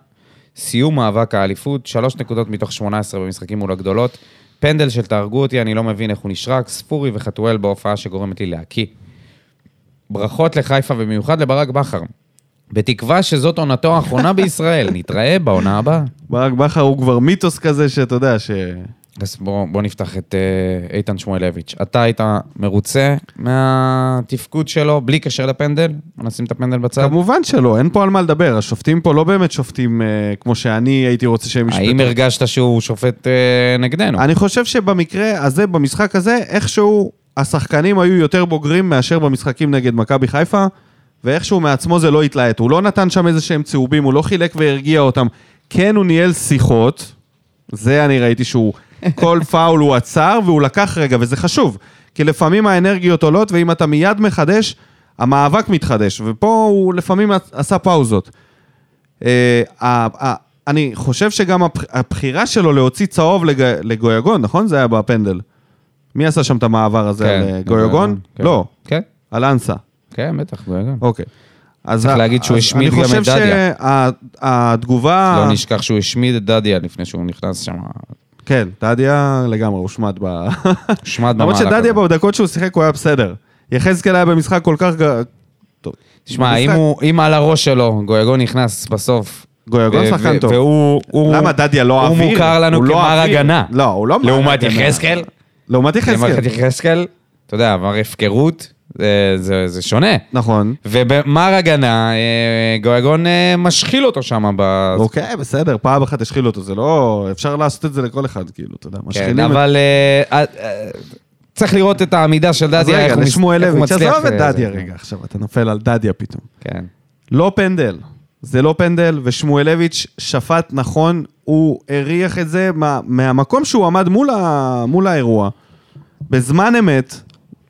סיום מאבק האליפות, שלוש נקודות מתוך 18 במשחקים מול הגדולות. פנדל של תהרגו אותי, אני לא מבין איך הוא נשרק. ספורי וחתואל בהופעה שגורמת לי להקיא. ברכות לחיפה ובמיוחד לברק בכר. בתקווה שזאת עונתו האחרונה בישראל. נתראה בעונה הבאה. ברק בכר הוא כבר מיתוס כזה שאתה יודע ש... אז בוא, בוא נפתח את אה, איתן שמואלביץ'. אתה היית מרוצה מהתפקוד שלו, בלי קשר לפנדל? נשים את הפנדל בצד. כמובן שלא, אין פה על מה לדבר. השופטים פה לא באמת שופטים אה, כמו שאני הייתי רוצה שהם ישפטו. האם הרגשת שהוא שופט אה, נגדנו? אני חושב שבמקרה הזה, במשחק הזה, איכשהו השחקנים היו יותר בוגרים מאשר במשחקים נגד מכבי חיפה, ואיכשהו מעצמו זה לא התלהט. הוא לא נתן שם איזה שהם צהובים, הוא לא חילק והרגיע אותם. כן, הוא ניהל שיחות, זה אני ראיתי שהוא, כל פאול הוא עצר והוא לקח רגע, וזה חשוב. כי לפעמים האנרגיות עולות, ואם אתה מיד מחדש, המאבק מתחדש, ופה הוא לפעמים עשה פאוזות. אה, אני חושב שגם הבח- הבחירה שלו להוציא צהוב לג- לגויגון, נכון? זה היה בפנדל. מי עשה שם את המעבר הזה כן, על אה, גויגון? כן. לא, כן, על אנסה. כן, בטח, גויגון. אוקיי. אז צריך להגיד שהוא השמיד אני גם את חושב דדיה. שהתגובה... לא נשכח שהוא השמיד את דדיה לפני שהוא נכנס שם. כן, דדיה לגמרי הושמד ב... שמד למרות במהלך שדדיה הזה. בדקות שהוא שיחק הוא היה בסדר. יחזקאל היה במשחק כל כך... טוב. תשמע, אם הוא- על הראש שלו גויגון נכנס בסוף... גויגון שחקן טוב. והוא... הוא- למה דדיה לא הוא אוויר? מוכר לנו הוא לא כמר. הגנה. לא, הוא לא מר לעומת הגנה. לעומת יחזקאל. לעומת יחזקאל, אתה יודע, עבר הפקרות, זה- זה זה שונה. נכון. ובמר הגנה, אה, גויגון אה, משחיל אותו שם ב... אוקיי, בסדר, פעם אחת השחילו אותו, זה לא... אפשר לעשות את זה לכל אחד, כאילו, אתה יודע, כן, משחילים את... אבל אה, אה, צריך לראות את העמידה של דדיה, איך רגע, הוא מס- לשמואל איך הוא לויץ', מצליח... עזוב את דדיה רגע, עכשיו אתה נופל על דדיה פתאום. כן. לא פנדל, זה לא פנדל, ושמואלביץ' שפט נכון, הוא הריח את זה מה, מהמקום שהוא עמד מול, ה, מול האירוע. בזמן אמת,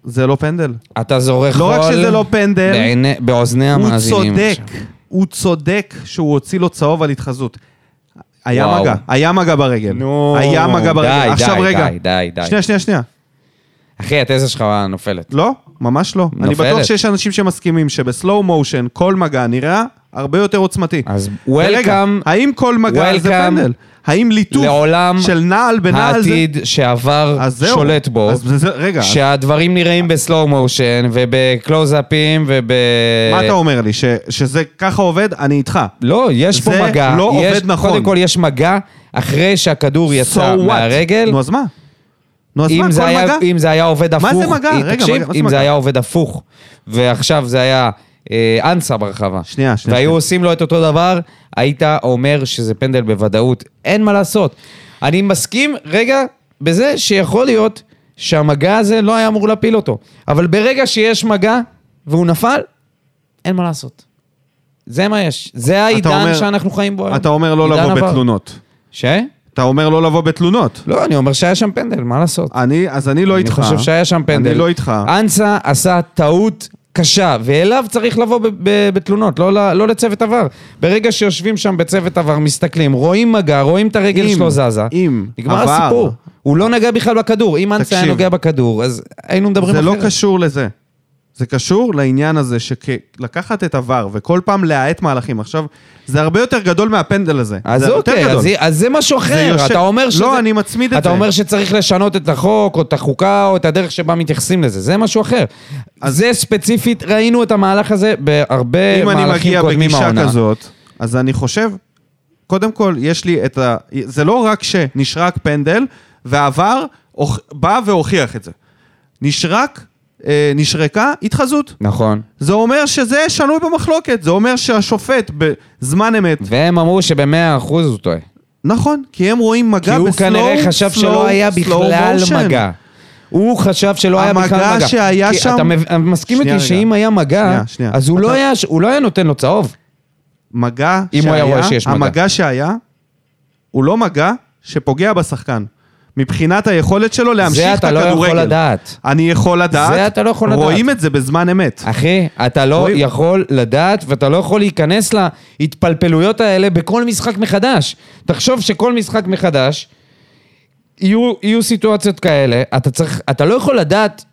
זה לא פנדל. אתה זורק לא רק חול שזה לא פנדל, בעיני- באוזני הוא המאזינים. צודק, עכשיו. הוא צודק שהוא הוציא לו צהוב על התחזות. היה וואו. מגע, היה מגע ברגל. נו, היה מגע ברגל. די, עכשיו די, רגע. די, די, די. שנייה, שנייה, שנייה. אחי, התזה שלך נופלת. לא, ממש לא. אני נופלת. בטוח שיש אנשים שמסכימים שבסלואו מושן כל מגע נראה הרבה יותר עוצמתי. אז וולקאם האם כל מגע זה פנדל? האם ליטוף לעולם של נעל בנעל זה... העתיד שעבר זהו. שולט בו, אז זה, זה, רגע, שהדברים נראים בסלואו מושן ובקלוזאפים וב... מה אתה אומר לי? ש, שזה ככה עובד? אני איתך. לא, יש פה זה מגע. לא יש, עובד נכון. קודם כל יש מגע אחרי שהכדור יצא So? מהרגל. נו, אז מה? נו, אז מה? זה, כל היה, מגע? אם זה היה עובד הפוך, מה זה מגע? אה, רגע, תקשיב, מגע, מה זה אם זה מגע? היה עובד הפוך, ועכשיו זה היה אנסה ברחבה, שנייה, שנייה, והיו שנייה. עושים לו את אותו דבר, היית אומר שזה פנדל בוודאות. אין מה לעשות. אני מסכים, רגע, בזה שיכול להיות שהמגע הזה לא היה אמור להפיל אותו, אבל ברגע שיש מגע והוא נפל, אין מה לעשות. זה מה יש. זה העידן אומר- שאנחנו חיים בו היום. אתה אומר לא לבוא עבר. בתלונות. ש? אתה אומר לא לבוא בתלונות. לא, אני אומר שהיה שם פנדל, מה לעשות? אני, אז אני לא אני איתך. חושב שהיה שם פנדל. אני לא איתך. אנסה עשה טעות קשה, ואליו צריך לבוא ב- ב- בתלונות, לא, לא לצוות עבר. ברגע שיושבים שם בצוות עבר, מסתכלים, רואים מגע, רואים את הרגל אם- שלו זזה, אם נגמר עבר. הסיפור. הוא לא נגע בכלל בכדור. אם אנסה היה. נוגע בכדור, אז היינו מדברים זה אחרת. לא קשור לזה. זה קשור לעניין הזה שלקחת את עבר וכל פעם להאט מהלכים. עכשיו, זה הרבה יותר גדול מהפנדל הזה. אז זה אוקיי. אז, אז זה משהו אחר. יושב- אתה אומר שזה... לא, אני מצמיד את אתה זה. אומר שצריך לשנות את החוק, או את החוקה, או את הדרך שבה מתייחסים לזה. זה משהו אחר. אז זה ספציפית, ראינו את המהלך הזה בהרבה אם אני מהלכים מגיע קודמים בגישה. כזאת, אז אני חושב, קודם כל, יש לי את ה... זה לא רק שנשרק פנדל, הוכ- בא והוכיח את זה. נשרק אה, נשרקה, התחזות. נכון. זה אומר שזה שנוי במחלוקת, זה אומר שהשופט בזמן אמת, והם אמרו שבמאה אחוז הוא טועה. נכון, כי הם רואים מגע כי הוא בסלואו, כנראה חשב שלא היה בכלל מגע. הוא חשב שלא היה המגע בכלל מגע. שהיה כי שם- אתה מב- מסכים איתי. שאם היה מגע, שנייה, שנייה. אז הוא לא אתה- היה- הוא לא היה נותן לו צהוב. מגע אם הוא היה רואה שיש מגע. המגע שהיה, הוא לא מגע שפוגע בשחקן. מבחינת היכולת שלו להמשיך זה את אתה לא הכדורגל. יכול לדעת. אני יכול לדעת. זה אתה לא יכול לדעת. רואים את זה בזמן אמת. אחי, אתה לא רואים- יכול לדעת ואתה לא יכול להיכנס להתפלפלויות האלה בכל משחק מחדש. תחשוב שכל משחק מחדש יהיו, יהיו סיטואציות כאלה, אתה צריך, אתה לא יכול לדעת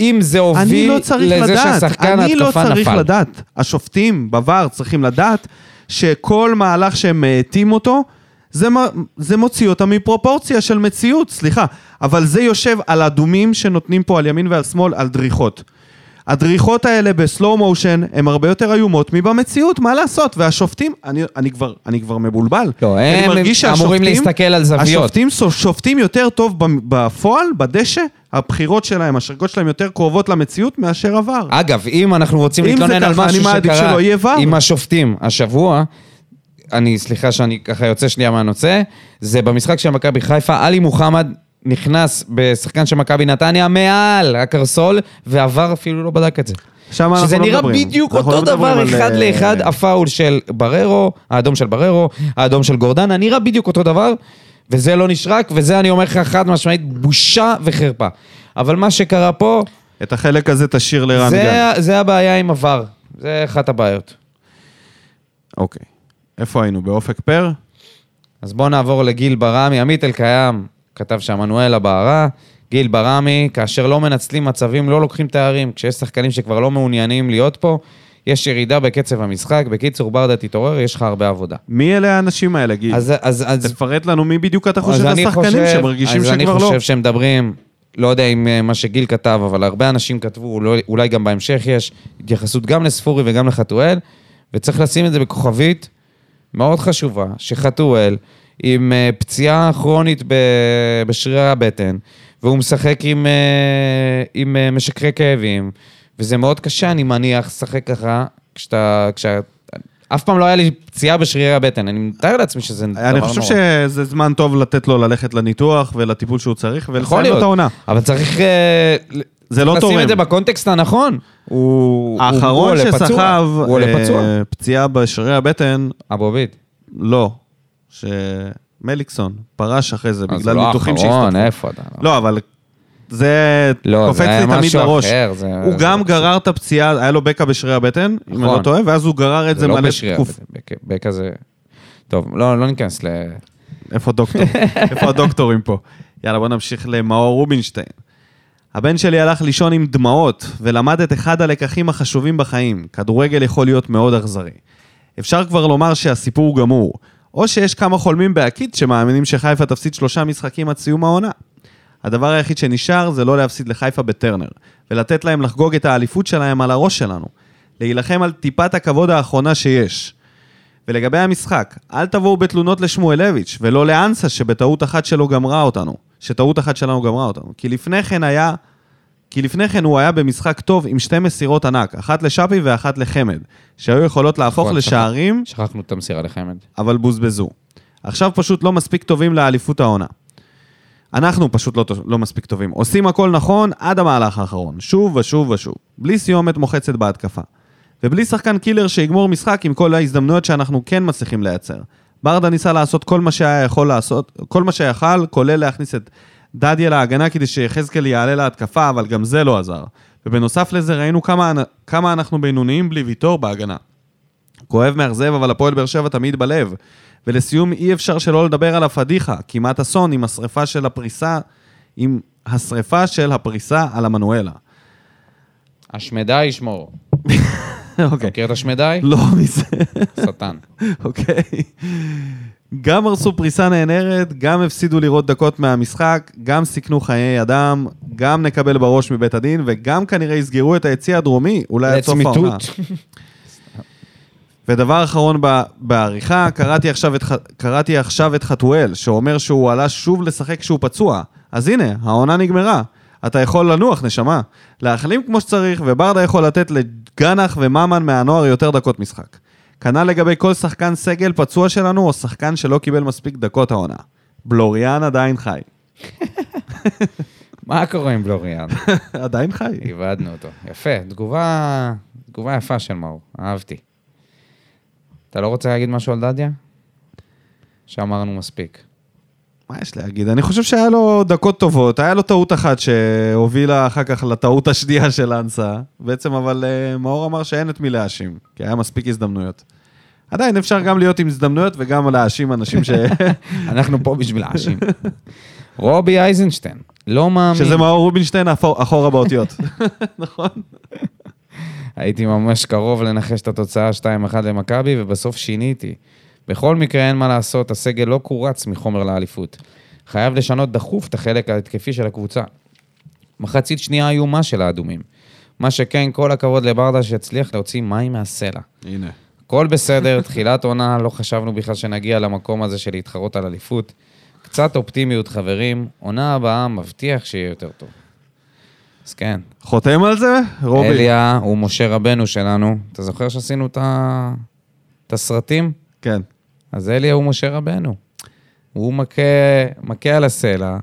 אם זה הוביל לא לזה לדעת. שהשחקן אני לא צריך נפל. לדעת. השופטים בVAR צריכים לדעת שכל מהלך שהם מאטים אותו, זה, זה מוציא אותם מפרופורציה של מציאות, סליחה. אבל זה יושב על אדומים שנותנים פה על ימין ועל שמאל, על דריכות. הדריכות האלה בסלואו מושן הן הרבה יותר איומות מבמציאות, מה לעשות? והשופטים, אני, אני, כבר, אני כבר מבולבל. לא, הם מרגיש אמורים שהשופטים- להסתכל על זוויות. השופטים שו- שופטים יותר טוב בפועל, בדשא, הבחירות שלהם, השריקות שלהם יותר קרובות למציאות מאשר עבר. אגב, אם אנחנו רוצים אם זה להתלונן על משהו שקרה. עם השופטים השבוע, אני, סליחה שאני ככה יוצא שנייה מהנושא, זה במשחק של מכבי חיפה, עלי מוחמד נכנס בשחקן של מכבי נתניה מעל הקרסול, ועבר אפילו לא בדק את זה. שם אנחנו שזה לא נראה מדברים. בדיוק אנחנו אותו לא מדברים דבר, על, אחד אה, לאחד, הפאול של בררו, האדום של בררו, האדום של גורדנה, נראה בדיוק אותו דבר, וזה לא נשרק, וזה אני אומר לך חד משמעית, בושה וחרפה. אבל מה שקרה פה, את החלק הזה תשאיר לרן זה, גל. זה הבעיה עם עבר, זה אחת הבעיות. אוקיי. איפה היינו? באופק פר? אז בואו נעבור לגיל ברמי. עמית אלקיים כתב שהמנואלה בערה. גיל ברמי, כאשר לא מנצלים מצבים, לא לוקחים תארים. כשיש שחקנים שכבר לא מעוניינים להיות פה, יש ירידה בקצב המשחק. בקיצור, ברדה, תתעורר, יש לך הרבה עבודה. מי אלה האנשים האלה, גיל? אז, אז, אז, תפרט לנו מי בדיוק אתה חושב אז אני השחקנים חושב- שמרגישים אז שכבר אני לא. חושב שהם מדברים, לא יודע אם אה, מה שגיל כתב, אבל הרבה אנשים כתבו, אולי גם בהמשך יש התייחסות גם לספורי וגם לחתואל, וצריך לשים את זה בכוכבית מאוד חשובה, שחתואל עם אה, פציעה כרונית בשרירי הבטן, והוא משחק עם, אה, עם אה, משככי כאבים, וזה מאוד קשה, אני מניח, לשחק ככה, כשאתה... כשה... אף פעם לא היה לי פציעה בשרירי הבטן, אני מתאר לעצמי שזה דבר נורא. אני חושב שזה זמן טוב לתת לו ללכת לניתוח ולטיפול שהוא צריך ולסיים לו את העונה. אבל צריך זה לא לשים תורם. את זה בקונטקסט הנכון. הוא האחרון. שסחב הוא עולה אה, פצוע. פציעה בשרירי הבטן, אבו עביד. לא. שמליקסון פרש אחרי זה אז בגלל לא ניתוחים האחרון, שהשתתפו. איפה אתה? לא, אבל זה לא, קופץ זה לי תמיד לראש. אחר, זה- הוא זה גם לא גרר את הפציעה, היה לו בקע בשרירי הבטן, אם אני נכון. לא טועה, ואז הוא גרר את זה זה לא מלא בשרירי תקוף. הבטן, בק- בקע זה... טוב, לא לא ניכנס ל... איפה דוקטור? איפה הדוקטורים פה? יאללה, בוא נמשיך למאור רובינשטיין. הבן שלי הלך לישון עם דמעות, ולמד את אחד הלקחים החשובים בחיים. כדורגל יכול להיות מאוד אכזרי. אפשר כבר לומר שהסיפור גמור. או שיש כמה חולמים בהקיץ שמאמינים שחיפה תפסיד שלושה משחקים עד סיום העונה. הדבר היחיד שנשאר זה לא להפסיד לחיפה בטרנר, ולתת להם לחגוג את האליפות שלהם על הראש שלנו. להילחם על טיפת הכבוד האחרונה שיש. ולגבי המשחק, אל תבואו בתלונות לשמואלביץ' ולא לאנסה שבטעות אחת שלו גמרה אותנו. שטעות אחת שלנו גמרה אותנו. כי לפני כן היה... כי לפני כן הוא היה במשחק טוב עם שתי מסירות ענק, אחת לשאפי ואחת לחמד, שהיו יכולות להפוך נכון, לשערים, שכחנו את המסירה לחמד. אבל בוזבזו. עכשיו פשוט לא מספיק טובים לאליפות העונה. אנחנו פשוט לא, לא מספיק טובים. עושים הכל נכון עד המהלך האחרון, שוב ושוב ושוב. בלי סיומת מוחצת בהתקפה. ובלי שחקן קילר שיגמור משחק עם כל ההזדמנויות שאנחנו כן מצליחים לייצר. ברדה ניסה לעשות כל מה שהיה יכול לעשות, כל מה שיכל, כולל להכניס את דדיה להגנה כדי שיחזקאל יעלה להתקפה, אבל גם זה לא עזר. ובנוסף לזה ראינו כמה, כמה אנחנו בינוניים בלי ויטור בהגנה. כואב מאכזב, אבל הפועל באר שבע תמיד בלב. ולסיום, אי אפשר שלא לדבר על הפדיחה, כמעט אסון עם השריפה של הפריסה, עם השריפה של הפריסה על המנואלה. השמדי ישמור. אוקיי. מכיר את השמדי? לא מזה, שטן. אוקיי. גם הרסו פריסה נהנרת, גם הפסידו לראות דקות מהמשחק, גם סיכנו חיי אדם, גם נקבל בראש מבית הדין, וגם כנראה יסגרו את היציא הדרומי, אולי עד סוף העונה. ודבר אחרון ב- בעריכה, קראתי עכשיו, את, קראתי עכשיו את חתואל, שאומר שהוא עלה שוב לשחק כשהוא פצוע. אז הנה, העונה נגמרה. אתה יכול לנוח, נשמה. להחלים כמו שצריך, וברדה יכול לתת לגנח וממן מהנוער יותר דקות משחק. כנ"ל לגבי כל שחקן סגל פצוע שלנו, או שחקן שלא קיבל מספיק דקות העונה. בלוריאן עדיין חי. מה קורה עם בלוריאן? עדיין חי. איבדנו אותו. יפה, תגובה, תגובה יפה של מאור, אהבתי. אתה לא רוצה להגיד משהו על דדיה? שאמרנו מספיק. מה יש להגיד? אני חושב שהיה לו דקות טובות, היה לו טעות אחת שהובילה אחר כך לטעות השנייה של אנסה. בעצם אבל אה, מאור אמר שאין את מי להאשים, כי היה מספיק הזדמנויות. עדיין אפשר גם להיות עם הזדמנויות וגם להאשים אנשים ש... אנחנו פה בשביל להאשים. רובי אייזנשטיין, לא מאמין. שזה מאור רובינשטיין אחורה באותיות. נכון? הייתי ממש קרוב לנחש את התוצאה 2-1 למכבי, ובסוף שיניתי. בכל מקרה, אין מה לעשות, הסגל לא קורץ מחומר לאליפות. חייב לשנות דחוף את החלק ההתקפי של הקבוצה. מחצית שנייה איומה של האדומים. מה שכן, כל הכבוד לברדה שהצליח להוציא מים מהסלע. הנה. הכל בסדר, תחילת עונה, לא חשבנו בכלל שנגיע למקום הזה של להתחרות על אליפות. קצת אופטימיות, חברים. עונה הבאה מבטיח שיהיה יותר טוב. אז כן, חותם על זה? רובי. אליה הוא משה רבנו שלנו. אתה זוכר שעשינו את הסרטים? כן. אז אליה הוא משה רבנו. הוא מכה, מכה על הסלע,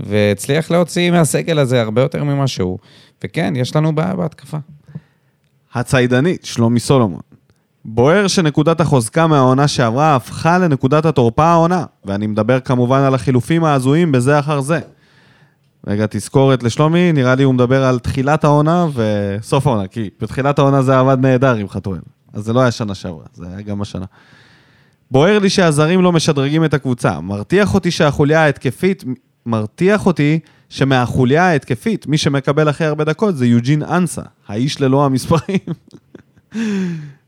והצליח להוציא מהסגל הזה הרבה יותר ממה שהוא. וכן, יש לנו בעיה בהתקפה. הציידנית, שלומי סולומון. בוער שנקודת החוזקה מהעונה שעברה הפכה לנקודת התורפה העונה, ואני מדבר כמובן על החילופים ההזויים בזה אחר זה. רגע, תזכורת לשלומי, נראה לי הוא מדבר על תחילת העונה וסוף העונה, כי בתחילת העונה זה עבד נהדר עם חתואל. אז זה לא היה שנה שעברה, זה היה גם השנה. בוער לי שהזרים לא משדרגים את הקבוצה. מרתיח אותי שהחוליה ההתקפית, מרתיח אותי שמהחוליה ההתקפית, מי שמקבל הכי הרבה דקות זה יוג'ין אנסה, האיש ללא המספרים.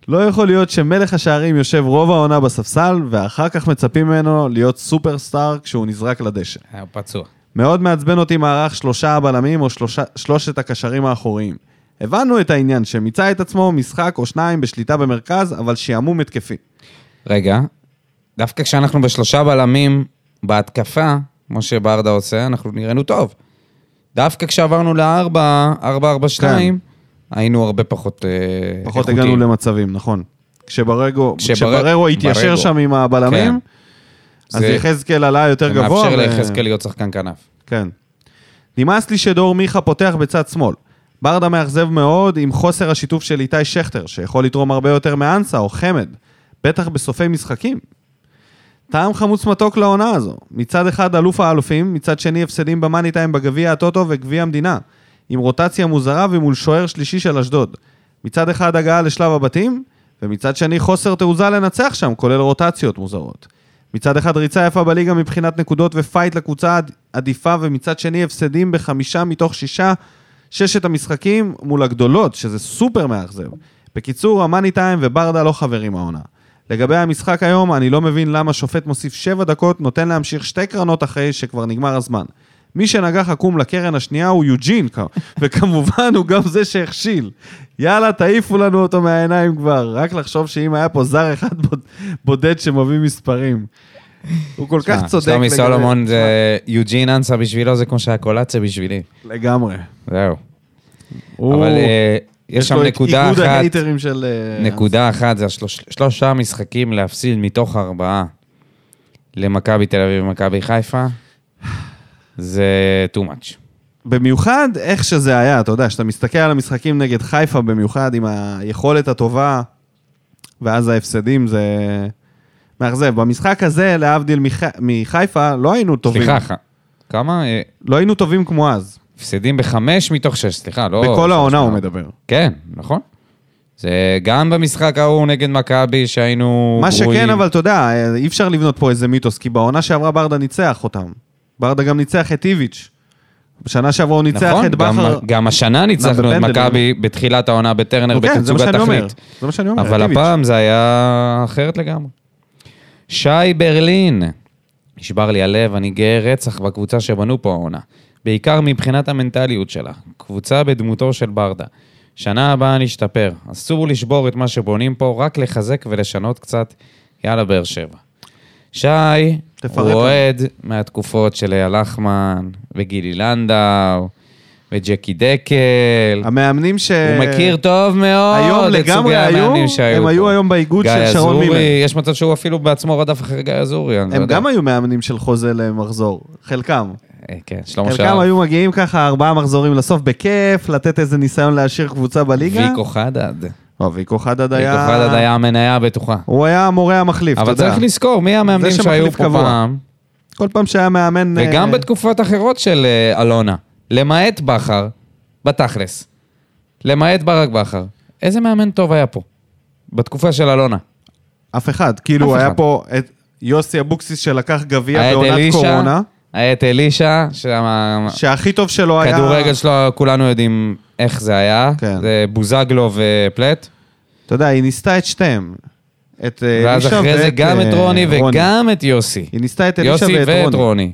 לא יכול להיות שמלך השערים יושב רוב העונה בספסל, ואחר כך מצפים ממנו להיות סופרסטאר כשהוא נזרק לדשא. היה פצוע. מאוד מעצבן אותי מערך שלושה הבלמים או שלושה, שלושת הקשרים האחוריים. הבנו את העניין שמיצה את עצמו משחק או שניים בשליטה במרכז, אבל שעמום התקפי. רגע, דווקא כשאנחנו בשלושה בלמים בהתקפה, כמו שברדה עושה, אנחנו נראינו טוב. דווקא כשעברנו לארבע, ארבע, ארבע, שתיים, היינו הרבה פחות אה, פחות איכותיים. הגענו למצבים, נכון. כשבררו, כשבר- כשבררו התיישר בררו. שם עם הבלמים, כן. אז זה- יחזקאל עלה יותר זה גבוה. מאפשר ו- ליחזקאל להיות שחקן כנף. כן. נמאס לי שדור מיכה פותח בצד שמאל. ברדה מאכזב מאוד עם חוסר השיתוף של איתי שכטר, שיכול לתרום הרבה יותר מאנסה או חמד, בטח בסופי משחקים. טעם חמוץ מתוק לעונה הזו. מצד אחד אלוף האלופים, מצד שני הפסדים במאני טיים בגביע הטוטו וגביע המדינה, עם רוטציה מוזרה ומול שוער שלישי של אשדוד. מצד אחד הגעה לשלב הבתים, ומצד שני חוסר תעוזה לנצח שם, כולל רוטציות מוזרות. מצד אחד ריצה יפה בליגה מבחינת נקודות ו fight לקבוצה עד- עדיפה, ומצד שני הפסדים בחמישה מתוך שישה, ששת המשחקים מול הגדולות, שזה סופר מאכזב. בקיצור, ה money time וברדה לא חברים העונה. לגבי המשחק היום, אני לא מבין למה שופט מוסיף שבע דקות, נותן להמשיך שתי קרנות אחרי שכבר נגמר הזמן. מי שנגח עקום לקרן השנייה הוא יוג'ין, וכמובן הוא גם זה שהכשיל. יאללה, תעיפו לנו אותו מהעיניים כבר. רק לחשוב שאם היה פה זר אחד בוד- בודד שמביא מספרים. הוא כל כך צודק. שלומי סולומון זה יוג'ין אנסה בשבילו, זה כמו שהקולציה בשבילי. לגמרי. זהו. אבל אה, יש שם נקודה איגוד אחת, ההייטרים של... אה, נקודה אחת, זה השלוש- שלושה משחקים להפסיד מתוך ארבעה למכבי תל אביב ומכבי חיפה, זה too much. במיוחד איך שזה היה, אתה יודע, כשאתה מסתכל על המשחקים נגד חיפה במיוחד, עם היכולת הטובה, ואז ההפסדים, זה מאכזב. במשחק הזה, להבדיל מח... מחיפה, לא היינו טובים. סליחה, כמה? אה, לא היינו טובים כמו אז. הפסדים בחמש מתוך שש, סליחה, לא... בכל העונה הוא. מדבר. כן, נכון. זה גם במשחק ההוא נגד מכבי שהיינו מה גרועים. שכן, אבל אתה יודע, אי אפשר לבנות פה איזה מיתוס, כי בעונה שעברה ברדה ניצח אותם. ברדה גם ניצח את איביץ'. בשנה שעברה הוא ניצח נכון, את גם, בכר. גם השנה ניצחנו את בפנדלים. מכבי בתחילת העונה בטרנר כן, זה מה בתצוגת שאני אומר. תכלית. זה מה שאני אומר, אבל את איביץ'. הפעם זה היה אחרת לגמרי. שי ברלין, נשבר לי הלב, אני גאה רצח בקבוצה שבנו פה העונה. בעיקר מבחינת המנטליות שלה. קבוצה בדמותו של ברדה. שנה הבאה נשתפר. אסור לשבור את מה שבונים פה, רק לחזק ולשנות קצת. יאללה, באר שבע. שי, הוא. אוהד מהתקופות של אייל לחמן וגילי לנדאו, וג'קי דקל. המאמנים ש... הוא מכיר טוב מאוד היום את לגמרי סוגי היו, המאמנים שהיו הם פה. היו היום באיגוד גיא של שרון אזורי, מימר. יש מצב שהוא אפילו בעצמו רדף אחרי גיא אזורי, לא הם. גם היו מאמנים של חוזה למחזור, חלקם. אה, כן, שלמה חלקם שער. היו מגיעים ככה ארבעה מחזורים לסוף בכיף, לתת איזה ניסיון להשאיר קבוצה בליגה. ויקו חדד. או, ויקו חדד ויקו היה... חדד היה המניה הבטוחה. הוא היה המורה המחליף, אתה אבל יודע. צריך לזכור מי המאמנים שהיו פה קבוע. פעם, כל פעם שהיה מאמן... וגם אה, בתקופות אחרות של אה, אלונה. למעט בכר, בתכלס. למעט ברק בכר. איזה מאמן טוב היה פה? בתקופה של אלונה. אף אחד. כאילו, אף היה אחד. פה את יוסי אבוקסיס שלקח גביע בעונת קורונה, היה את אלישע, שהכי טוב שלו היה... שהכדורגל שלו, כולנו יודעים איך זה היה. כן. זה בוזגלו ופלט. אתה יודע, היא ניסתה את שתיהם. את אה, ואז אלישע אחרי זה ואת, גם את אה, רוני וגם את יוסי. היא ניסתה את אלישע ואת ואת רוני. רוני.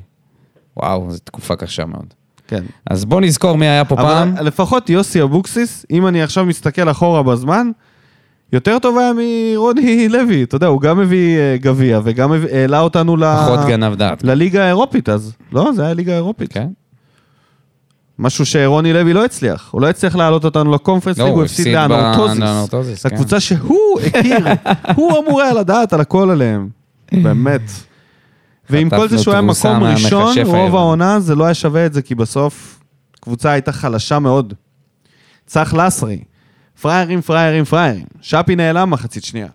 וואו, זו תקופה קשה מאוד. כן. אז בוא נזכור מי היה פה פעם. אבל לפחות יוסי אבוקסיס, אם אני עכשיו מסתכל אחורה בזמן, יותר טוב היה מרוני לוי. אתה יודע, הוא גם הביא אה, גביע וגם העלה אותנו ל... פחות גנב דעת. לליגה האירופית אז. לא, זה היה ליגה אירופית. כן? משהו שרוני לוי לא הצליח. הוא לא הצליח להעלות אותנו לקונפרנס לא, הוא הפסיד לאנורטוזיס. לאנורטוזיס, כן. שהוא הכיר, הוא אמור היה לדעת על הכל עליהם. באמת. ועם כל זה שהוא היה מקום ראשון, רוב. העונה זה לא היה שווה את זה, כי בסוף קבוצה הייתה חלשה מאוד. צח לסרי, פריירים, פריירים, פריירים. שפי נעלם מחצית שנייה.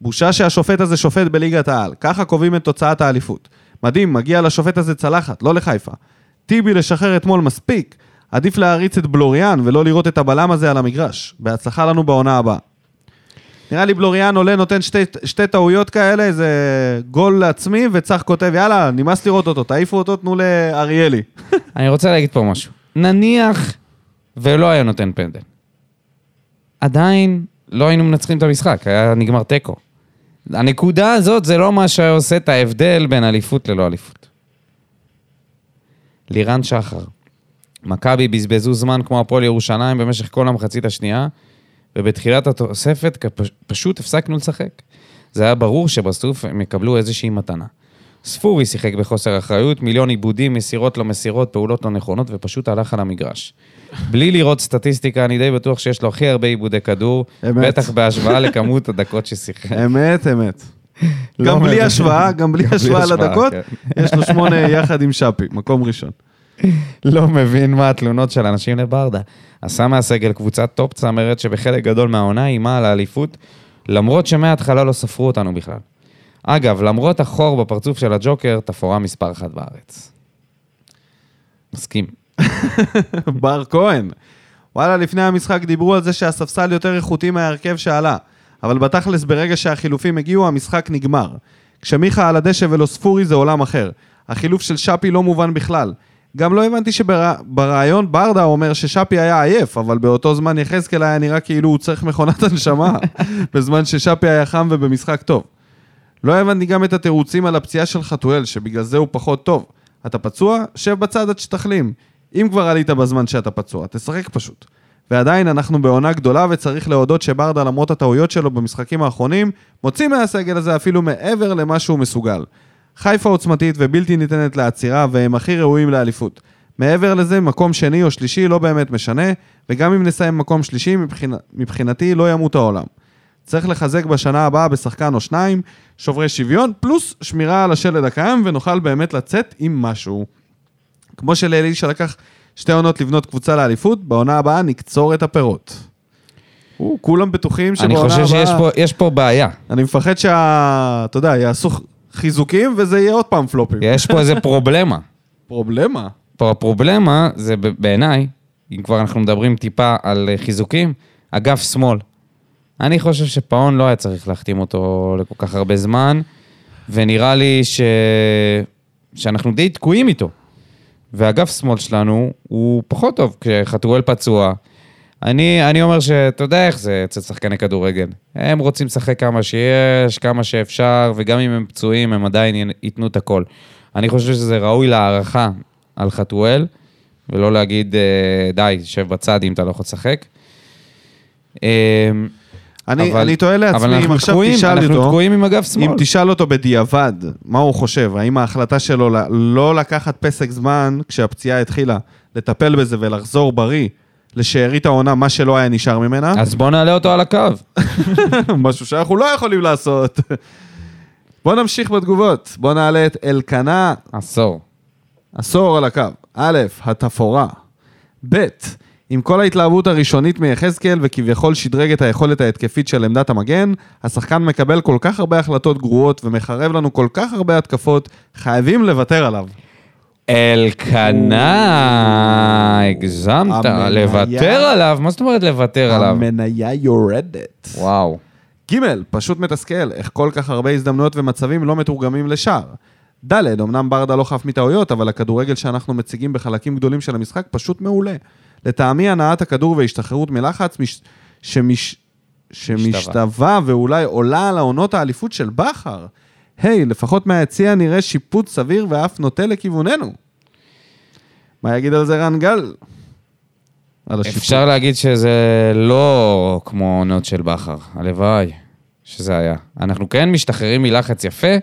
בושה שהשופט הזה שופט בליגת העל. ככה קובעים את תוצאת האליפות. מדהים, מגיע לשופט הזה צלחת, לא לחיפה. טיבי לשחרר אתמול מספיק. עדיף להריץ את בלוריאן ולא לראות את הבלם הזה על המגרש. בהצלחה לנו בעונה הבאה. נראה לי בלוריאן עולה, נותן שתי, שתי טעויות כאלה, איזה גול לעצמי, וצח כותב, יאללה, נמאס לראות אותו, תעיפו אותו, תנו לאריאלי. אני רוצה להגיד פה משהו. נניח ולא היה נותן פנדל. עדיין לא היינו מנצחים את המשחק, היה נגמר תיקו. הנקודה הזאת זה לא מה שהיה עושה את ההבדל בין אליפות ללא אליפות. לירן שחר. מכבי בזבזו זמן כמו הפועל ירושלים במשך כל המחצית השנייה, ובתחילת התוספת פשוט הפסקנו לשחק. זה היה ברור שבסוף הם יקבלו איזושהי מתנה. ספורי שיחק בחוסר אחריות, מיליון עיבודים, מסירות לא מסירות, פעולות לא נכונות, ופשוט הלך על המגרש. בלי לראות סטטיסטיקה, אני די בטוח שיש לו הכי הרבה עיבודי כדור, אמת. בטח בהשוואה לכמות הדקות ששיחק. אמת, אמת. לא גם בלי מבין. השוואה, גם בלי בלי השוואה לדקות, כן. יש לו שמונה יחד עם שפי, מקום ראשון. לא מבין מה התלונות של אנשים לברדה. עשה מהסגל קבוצת top צמרת שבחלק גדול מהעונה איימה על האליפות, למרות שמההתחלה לא ספרו אותנו בכלל. אגב, למרות החור בפרצוף של הג'וקר, תפאורה מספר אחת בארץ. מסכים. בר כהן. וואלה, לפני המשחק דיברו על זה שהספסל יותר איכותי מההרכב שעלה. אבל בתכלס, ברגע שהחילופים הגיעו, המשחק נגמר. כשמיכה על הדשא ולא ספורי זה עולם אחר. החילוף של שפי לא מובן בכלל. גם לא הבנתי שברעיון ברדה אומר ששפי היה עייף, אבל באותו זמן יחזקאל היה נראה כאילו הוא צריך מכונת הנשמה, בזמן ששפי היה חם ובמשחק טוב. לא הבנתי גם את התירוצים על הפציעה של חתואל, שבגלל זה הוא פחות טוב. אתה פצוע? שב בצד עד שתחלים. אם כבר עלית בזמן שאתה פצוע, תשחק פשוט. ועדיין אנחנו בעונה גדולה וצריך להודות שברדה למרות הטעויות שלו במשחקים האחרונים, מוציא מהסגל הזה אפילו מעבר למה שהוא מסוגל. חיפה עוצמתית ובלתי ניתנת לעצירה והם הכי ראויים לאליפות. מעבר לזה, מקום שני או שלישי לא באמת משנה, וגם אם נסיים מקום שלישי, מבחינה, מבחינתי לא ימות העולם. צריך לחזק בשנה הבאה בשחקן או שניים, שוברי שוויון, פלוס שמירה על השלד הקיים, ונוכל באמת לצאת עם משהו. כמו שלאלישע לקח שתי עונות לבנות קבוצה לאליפות, בעונה הבאה נקצור את הפירות. או, כולם בטוחים אני שבעונה הבאה... חושב שיש פה, יש פה בעיה. אני מפחד שה... אתה יודע, יעשו חיזוקים וזה יהיה עוד פעם פלופים. יש פה איזה פרובלמה. פרובלמה. פה הפרובלמה זה בעיניי, אם כבר אנחנו מדברים טיפה על אה, חיזוקים, אגף שמאל. אני חושב שפאון לא היה צריך להחתים אותו לכל כך הרבה זמן, ונראה לי ש... שאנחנו די תקועים איתו. ואגף שמאל שלנו הוא פחות טוב כשחתואל פצוע. אני, אני אומר שאתה יודע איך זה אצל שחקני כדורגל. הם רוצים לשחק כמה שיש, כמה שאפשר, וגם אם הם פצועים, הם עדיין ייתנו את הכל. אני חושב שזה ראוי להערכה על חתואל, ולא להגיד, אה, די, שב בצד אם אתה לא יכול לשחק. אני, אבל- אני תוהה לעצמי, אם אנחנו עכשיו תקועים, תשאל אנחנו אותו, תקועים עם אגף שמאל. אם תשאל אותו בדיעבד, מה הוא חושב, האם ההחלטה שלו ל- לא לקחת פסק זמן כשהפציעה התחילה, לטפל בזה ולחזור בריא לשארית העונה, מה שלא היה נשאר ממנה, אז בוא נעלה אותו על הקו. משהו שאנחנו לא יכולים לעשות. בואו נמשיך בתגובות. בואו נעלה את אלקנה עשור. עשור על הקו. א', התפאורה. ב', עם כל ההתלהבות הראשונית מיחזקאל וכביכול שדרג את היכולת ההתקפית של עמדת המגן, השחקן מקבל כל כך הרבה החלטות גרועות ומחרב לנו כל כך הרבה התקפות, חייבים לוותר עליו. אלקנה, הגזמת, לוותר עליו? מה זאת אומרת לוותר עליו? המניה יורדת. וואו. ג', פשוט מתסכל, איך כל כך הרבה הזדמנויות ומצבים לא מתורגמים לשער. ד', אמנם ברדה לא חף מטעויות, אבל הכדורגל שאנחנו מציגים בחלקים גדולים של המשחק פשוט מעולה. לטעמי הנעת הכדור והשתחררות מלחץ מש... שמש... שמשתווה ואולי עולה על העונות האליפות של בכר. היי, לפחות מהיציע נראה שיפוט סביר ואף נוטה לכיווננו. מה יגיד על זה רן גל? על השיפוט. אפשר להגיד שזה לא כמו עונות של בכר, הלוואי שזה היה. אנחנו כן משתחררים מלחץ יפה,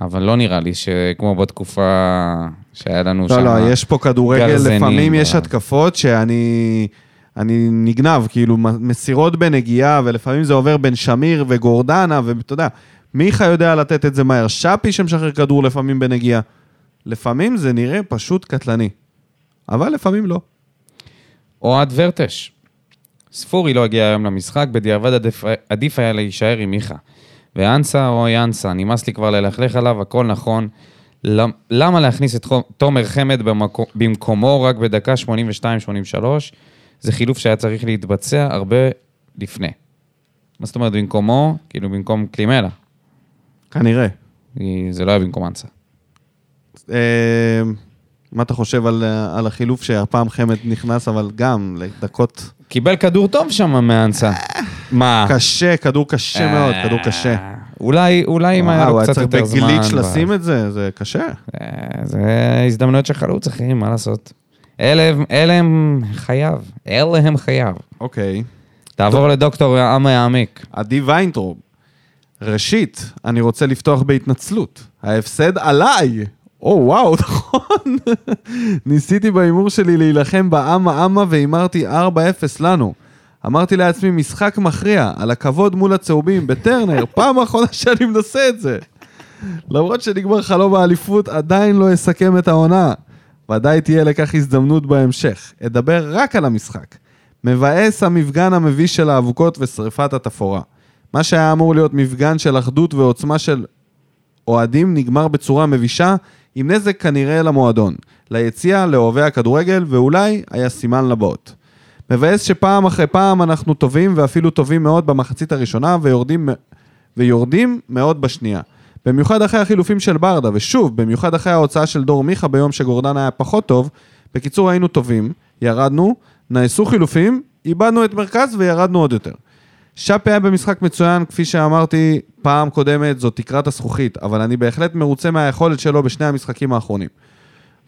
אבל לא נראה לי שכמו בתקופה שהיה לנו שם... לא, לא, יש פה כדורגל, לפעמים יש ב- התקפות שאני אני נגנב, כאילו מסירות בנגיעה, ולפעמים זה עובר בין שמיר וגורדנה, ואתה יודע, מיכה יודע לתת את זה מהר, שפי שמשחרר כדור לפעמים בנגיעה. לפעמים זה נראה פשוט קטלני, אבל לפעמים לא. אוהד ורטש. ספורי לא הגיע היום למשחק, בדיעבד עדיף, עדיף היה להישאר עם מיכה. ואנסה או יאנסה, נמאס לי כבר ללכלך עליו, הכל נכון. למ- למה להכניס את תומר חמד במקו, במקומו רק בדקה 82-83? זה חילוף שהיה צריך להתבצע הרבה לפני. מה זאת אומרת במקומו? כאילו במקום קלימלה. כנראה. זה לא היה במקום אנסה. אה, מה אתה חושב על, אה, על החילוף שהפעם חמד נכנס, אבל גם לדקות קיבל כדור טוב שם מאנסה. מה? קשה, כדור קשה מאוד, כדור קשה. אה, אולי, אולי אם היה לו היה קצת צריך יותר זמן. בגליץ' ב- לשים את זה, זה קשה. אה, זה הזדמנויות של חלוץ, אחי, מה לעשות? אלה הם- חייו. אלה הם חייו. אוקיי. תעבור לדוקטור עמה יעמיק. עדי ויינטרוב, ראשית, אני רוצה לפתוח בהתנצלות. ההפסד עליי! או וואו, נכון. ניסיתי בהימור שלי להילחם באמה אמה והימרתי 4-0 לנו. אמרתי לעצמי, משחק מכריע, על הכבוד מול הצהובים, בטרנר, פעם אחרונה שאני מנסה את זה. למרות שנגמר חלום האליפות, עדיין לא אסכם את העונה. ודאי תהיה לכך הזדמנות בהמשך. אדבר רק על המשחק. מבאס המפגן המביש של האבוקות ושריפת התפאורה. מה שהיה אמור להיות מפגן של אחדות ועוצמה של אוהדים נגמר בצורה מבישה, עם נזק כנראה למועדון, ליציע, לאוהבי הכדורגל, ואולי היה סימן לבאות. מבאס שפעם אחרי פעם אנחנו טובים ואפילו טובים מאוד במחצית הראשונה ויורדים, ויורדים מאוד בשנייה. במיוחד אחרי החילופים של ברדה, ושוב, במיוחד אחרי ההוצאה של דור מיכה ביום שגורדן היה פחות טוב. בקיצור, היינו טובים, ירדנו, נעשו חילופים, איבדנו את מרכז וירדנו עוד יותר. שפי היה במשחק מצוין, כפי שאמרתי פעם קודמת, זו תקרת הזכוכית, אבל אני בהחלט מרוצה מהיכולת שלו בשני המשחקים האחרונים.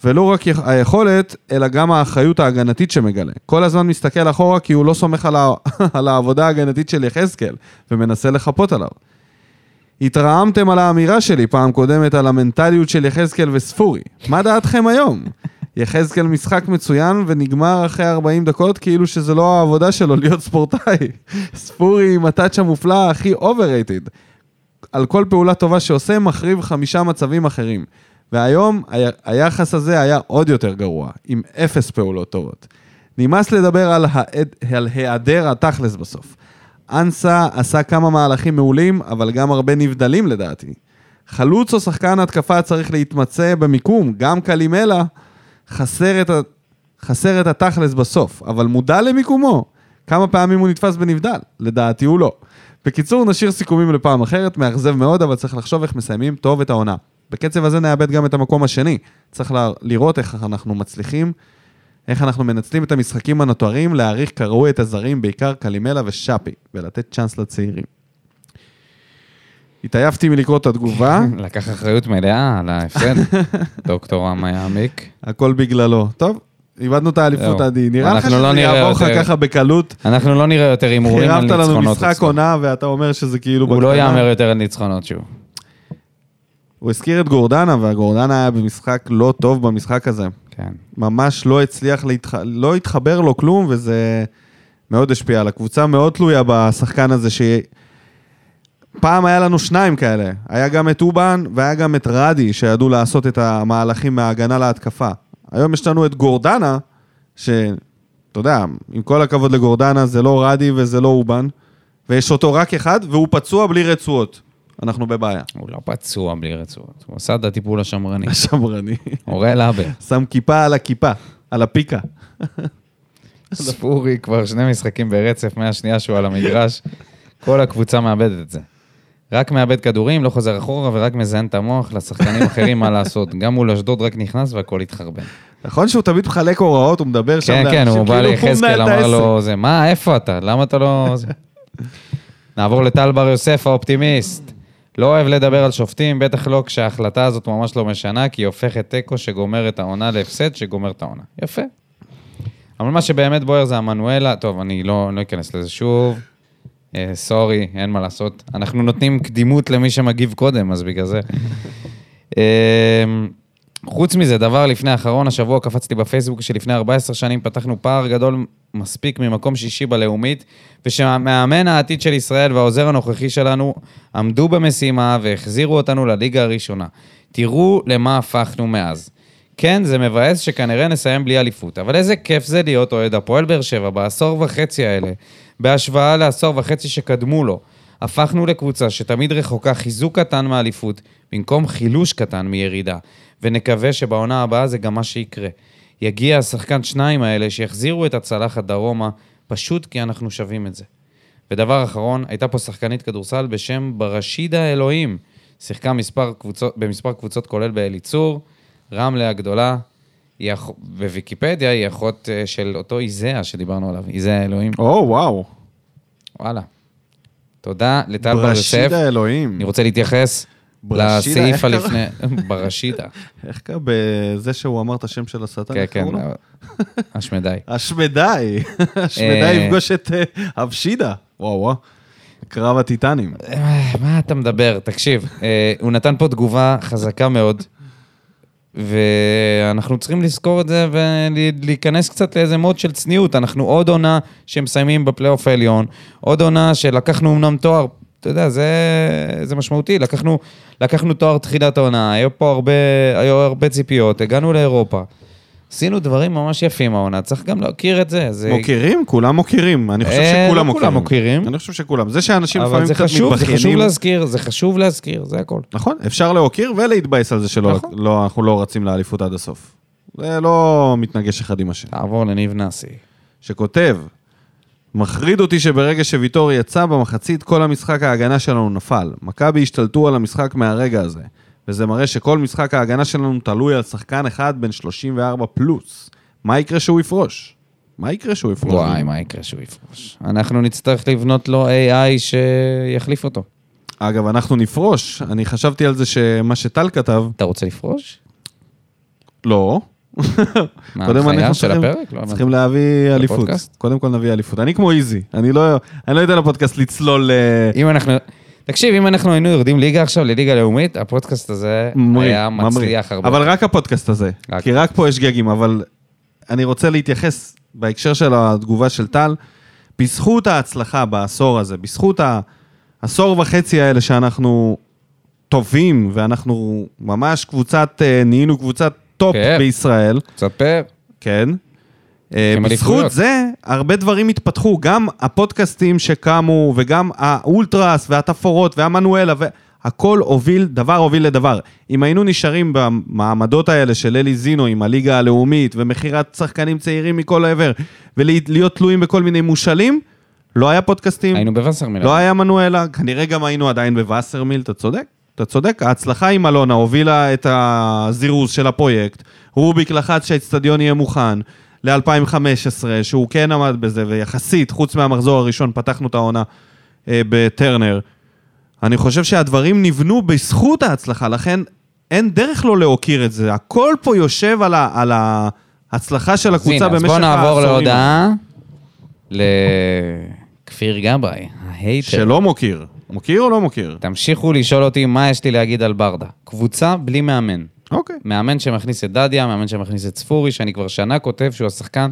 ולא רק יכ- היכולת, אלא גם האחריות ההגנתית שמגלה. כל הזמן מסתכל אחורה כי הוא לא סומך על, ה... על העבודה ההגנתית של יחזקאל, ומנסה לחפות עליו. התרעמתם על האמירה שלי פעם קודמת על המנטליות של יחזקאל וספורי. מה דעתכם היום? יחזקאל משחק מצוין ונגמר אחרי 40 דקות כאילו שזה לא העבודה שלו להיות ספורטאי. ספורי עם הטאצ' המופלא הכי overrated. על כל פעולה טובה שעושה מחריב חמישה מצבים אחרים. והיום ה- היחס הזה היה עוד יותר גרוע, עם אפס פעולות טובות. נמאס לדבר על, העד, על היעדר התכלס בסוף. אנסה עשה כמה מהלכים מעולים, אבל גם הרבה נבדלים לדעתי. חלוץ או שחקן התקפה צריך להתמצא במיקום, גם קלימלה חסר את, ה... חסר את התכלס בסוף, אבל מודע למיקומו. כמה פעמים הוא נתפס בנבדל? לדעתי הוא לא. בקיצור, נשאיר סיכומים לפעם אחרת, מאכזב מאוד, אבל צריך לחשוב איך מסיימים טוב את העונה. בקצב הזה נאבד גם את המקום השני. צריך ל- לראות איך אנחנו מצליחים, איך אנחנו מנצלים את המשחקים הנותרים, להעריך כראוי את הזרים, בעיקר קלימלה ושאפי, ולתת צ'אנס לצעירים. התעייפתי מלקרוא את התגובה, לקח אחריות מלאה על ההפסד. דוקטור עמה יעמיק. הכל בגללו. טוב, איבדנו את האליפות. עדי. נראה לך לא שזה נראה יעבור לך ככה בקלות? אנחנו לא נראה יותר הימורים על חירבת ניצחונות. לנו משחק. עונה, ואתה אומר שזה כאילו... הוא לא. יאמר יותר על ניצחונות שוב. הוא הזכיר את גורדנה, והגורדנה היה במשחק לא טוב במשחק הזה. כן. ממש לא הצליח, להתח... לא התחבר לו כלום, וזה מאוד השפיע על הקבוצה, מאוד תלויה בשחקן הזה, ש... פעם היה לנו שניים כאלה, היה גם את אובן והיה גם את רדי, שידעו לעשות את המהלכים מההגנה להתקפה. היום יש לנו את גורדנה, שאתה יודע, עם כל הכבוד לגורדנה, זה לא רדי וזה לא אובן, ויש אותו רק אחד, והוא פצוע בלי רצועות. אנחנו בבעיה. הוא לא פצוע בלי רצועות, הוא עשה את הטיפול השמרני. שמרני. אוראל אבר. שם כיפה על הכיפה, על הפיקה. ספורי כבר שני משחקים ברצף מהשנייה שהוא על המגרש. כל הקבוצה מאבדת את זה. רק מאבד כדורים, לא חוזר אחורה ורק מזיין את המוח לשחקנים אחרים מה לעשות. גם מול אשדוד רק נכנס והכל התחרבן. נכון שהוא תמיד מחלק הוראות, הוא מדבר שם כן, כן, הוא בא כאילו ליחזקאל, מנהל את אמר לו. זה, מה, איפה אתה? למה אתה לא... זה?" נעבור לטל בר יוסף, האופטימיסט. לא אוהב לדבר על שופטים, בטח לא כשההחלטה הזאת ממש לא משנה, כי היא הופכת תיקו שגומר את העונה להפסד שגומר את העונה. יפה. אבל מה שבאמת בוער זה המנואלה, טוב, אני לא, לא אכנס לזה שוב. אה, סורי, אין מה לעשות. אנחנו נותנים קדימות למי שמגיב קודם, אז בגלל זה. אה, חוץ מזה, דבר לפני האחרון, השבוע קפצתי בפייסבוק שלפני 14 שנים פתחנו פער גדול מספיק ממקום שישי בלאומית, ושהמאמן העתיד של ישראל והעוזר הנוכחי שלנו עמדו במשימה והחזירו אותנו לליגה הראשונה. תראו למה הפכנו מאז. כן, זה מבאס שכנראה נסיים בלי אליפות, אבל איזה כיף זה להיות אוהד הפועל באר שבע בעשור וחצי האלה, בהשוואה לעשור וחצי שקדמו לו. הפכנו לקבוצה שתמיד רחוקה חיזוק קטן מאליפות, במקום חילוש קטן מירידה, ונקווה שבעונה הבאה זה גם מה שיקרה. יגיע השחקן שניים האלה שיחזירו את הצלחת דרומה, פשוט כי אנחנו שווים את זה. ודבר אחרון, הייתה פה שחקנית כדורסל בשם ברשידה אלוהים. שיחקה מספר קבוצות, במספר קבוצות כולל באליצור, רמלה הגדולה, היא אח... בוויקיפדיה היא אחות אה, של אותו איזאה שדיברנו עליו, איזאה אלוהים. או, וואו. וואלה. תודה לטל בר יוסף. ברשידה אלוהים. אני רוצה להתייחס לסעיף? הלפני... ברשידה. איך קרה בזה שהוא אמר את השם של השטן? כן, כן? השמדי. השמדי. השמדי אה. יפגוש את אה, אבשידה. וואו, וואו. קרב הטיטנים. אה, מה אתה מדבר? תקשיב, אה, הוא נתן פה תגובה חזקה מאוד, ואנחנו צריכים לזכור את זה ולהיכנס קצת לאיזה מוד של צניעות. אנחנו עוד עונה שמסיימים בפלייאוף העליון, עוד עונה שלקחנו אמנם תואר, אתה יודע, זה, זה משמעותי. לקחנו, לקחנו תואר תחילת העונה, היו פה הרבה, היו הרבה ציפיות, הגענו לאירופה. עשינו דברים ממש יפים העונה, צריך גם להכיר את זה. זה... מוקירים? כולם מוקירים. אני חושב אה, שכולם לא מוקירים. מוקירים. אני חושב שכולם. זה שאנשים אבל לפעמים זה קצת חשוב, זה חשוב מתבכיינים. להזכיר, זה חשוב להזכיר, זה הכל. נכון, אפשר להוקיר ולהתבאס על זה שלא נכון. לא, אנחנו לא רצים לאליפות עד הסוף. זה לא מתנגש אחד עם השני. תעבור לניב נאסי. שכותב, מחריד אותי שברגע שוויטור יצא במחצית, כל המשחק ההגנה שלנו נפל. מכבי השתלטו על המשחק מהרגע הזה, וזה מראה שכל משחק ההגנה שלנו תלוי על שחקן אחד בן 34 פלוס. מה יקרה שהוא יפרוש? מה יקרה שהוא יפרוש? וואי, מה יקרה שהוא יפרוש? אנחנו נצטרך לבנות לו AI שיחליף אותו. אגב, אנחנו נפרוש. אני חשבתי על זה שמה שטל כתב, אתה רוצה לפרוש? לא. מה, ההנחיה של צריכים- הפרק? לא צריכים להביא אליפות. קודם כל נביא אליפות. אני כמו איזי, אני לא אני לא יודע לפודקאסט לצלול... אה, אם אנחנו... תקשיב, אם אנחנו היינו יורדים ליגה עכשיו לליגה לאומית, הפודקאסט הזה ממריא, היה ממריא. מצליח הרבה. אבל רק הפודקאסט הזה, רק. כי רק פה יש גגים, אבל אני רוצה להתייחס בהקשר של התגובה של טל, בזכות ההצלחה בעשור הזה, בזכות העשור וחצי האלה שאנחנו טובים, ואנחנו ממש קבוצת, אה, נהיינו קבוצת top כן. בישראל, קצת פר. כן. אה, בזכות. זה, הרבה דברים התפתחו, גם הפודקאסטים שקמו, וגם האולטרס, והתפאורות, והמנואלה, והכל הוביל, דבר הוביל לדבר. אם היינו נשארים במעמדות האלה של אלי זינו עם הליגה הלאומית, ומכירת שחקנים צעירים מכל העבר, ולהיות תלויים בכל מיני מושאלים, לא היה פודקאסטים, היינו בווסרמיל. לא היה מנואלה, כנראה גם היינו עדיין בווסרמיל, אתה צודק, אתה צודק. ההצלחה עם אלונה הובילה את הזירוז של הפרויקט. רוביק לחץ שהאצטדיון יהיה מוכן ל-2015, שהוא כן עמד בזה, ויחסית, חוץ מהמחזור הראשון, פתחנו את העונה אה, בטרנר. אני חושב שהדברים נבנו בזכות ההצלחה, לכן אין דרך לא להוקיר את זה. הכל פה יושב על, ה, על ההצלחה של אז הקבוצה הנה, אז במשך בואו נעבור העשורים. להודעה לכפיר גבאי, ההייטר. שלא מוקיר. מוקיר או לא מוקיר? תמשיכו לשאול אותי מה יש לי להגיד על ברדה. קבוצה בלי מאמן. אוקיי. מאמן שמכניס את דדיה, מאמן שמכניס את ספורי, שאני כבר שנה כותב שהוא השחקן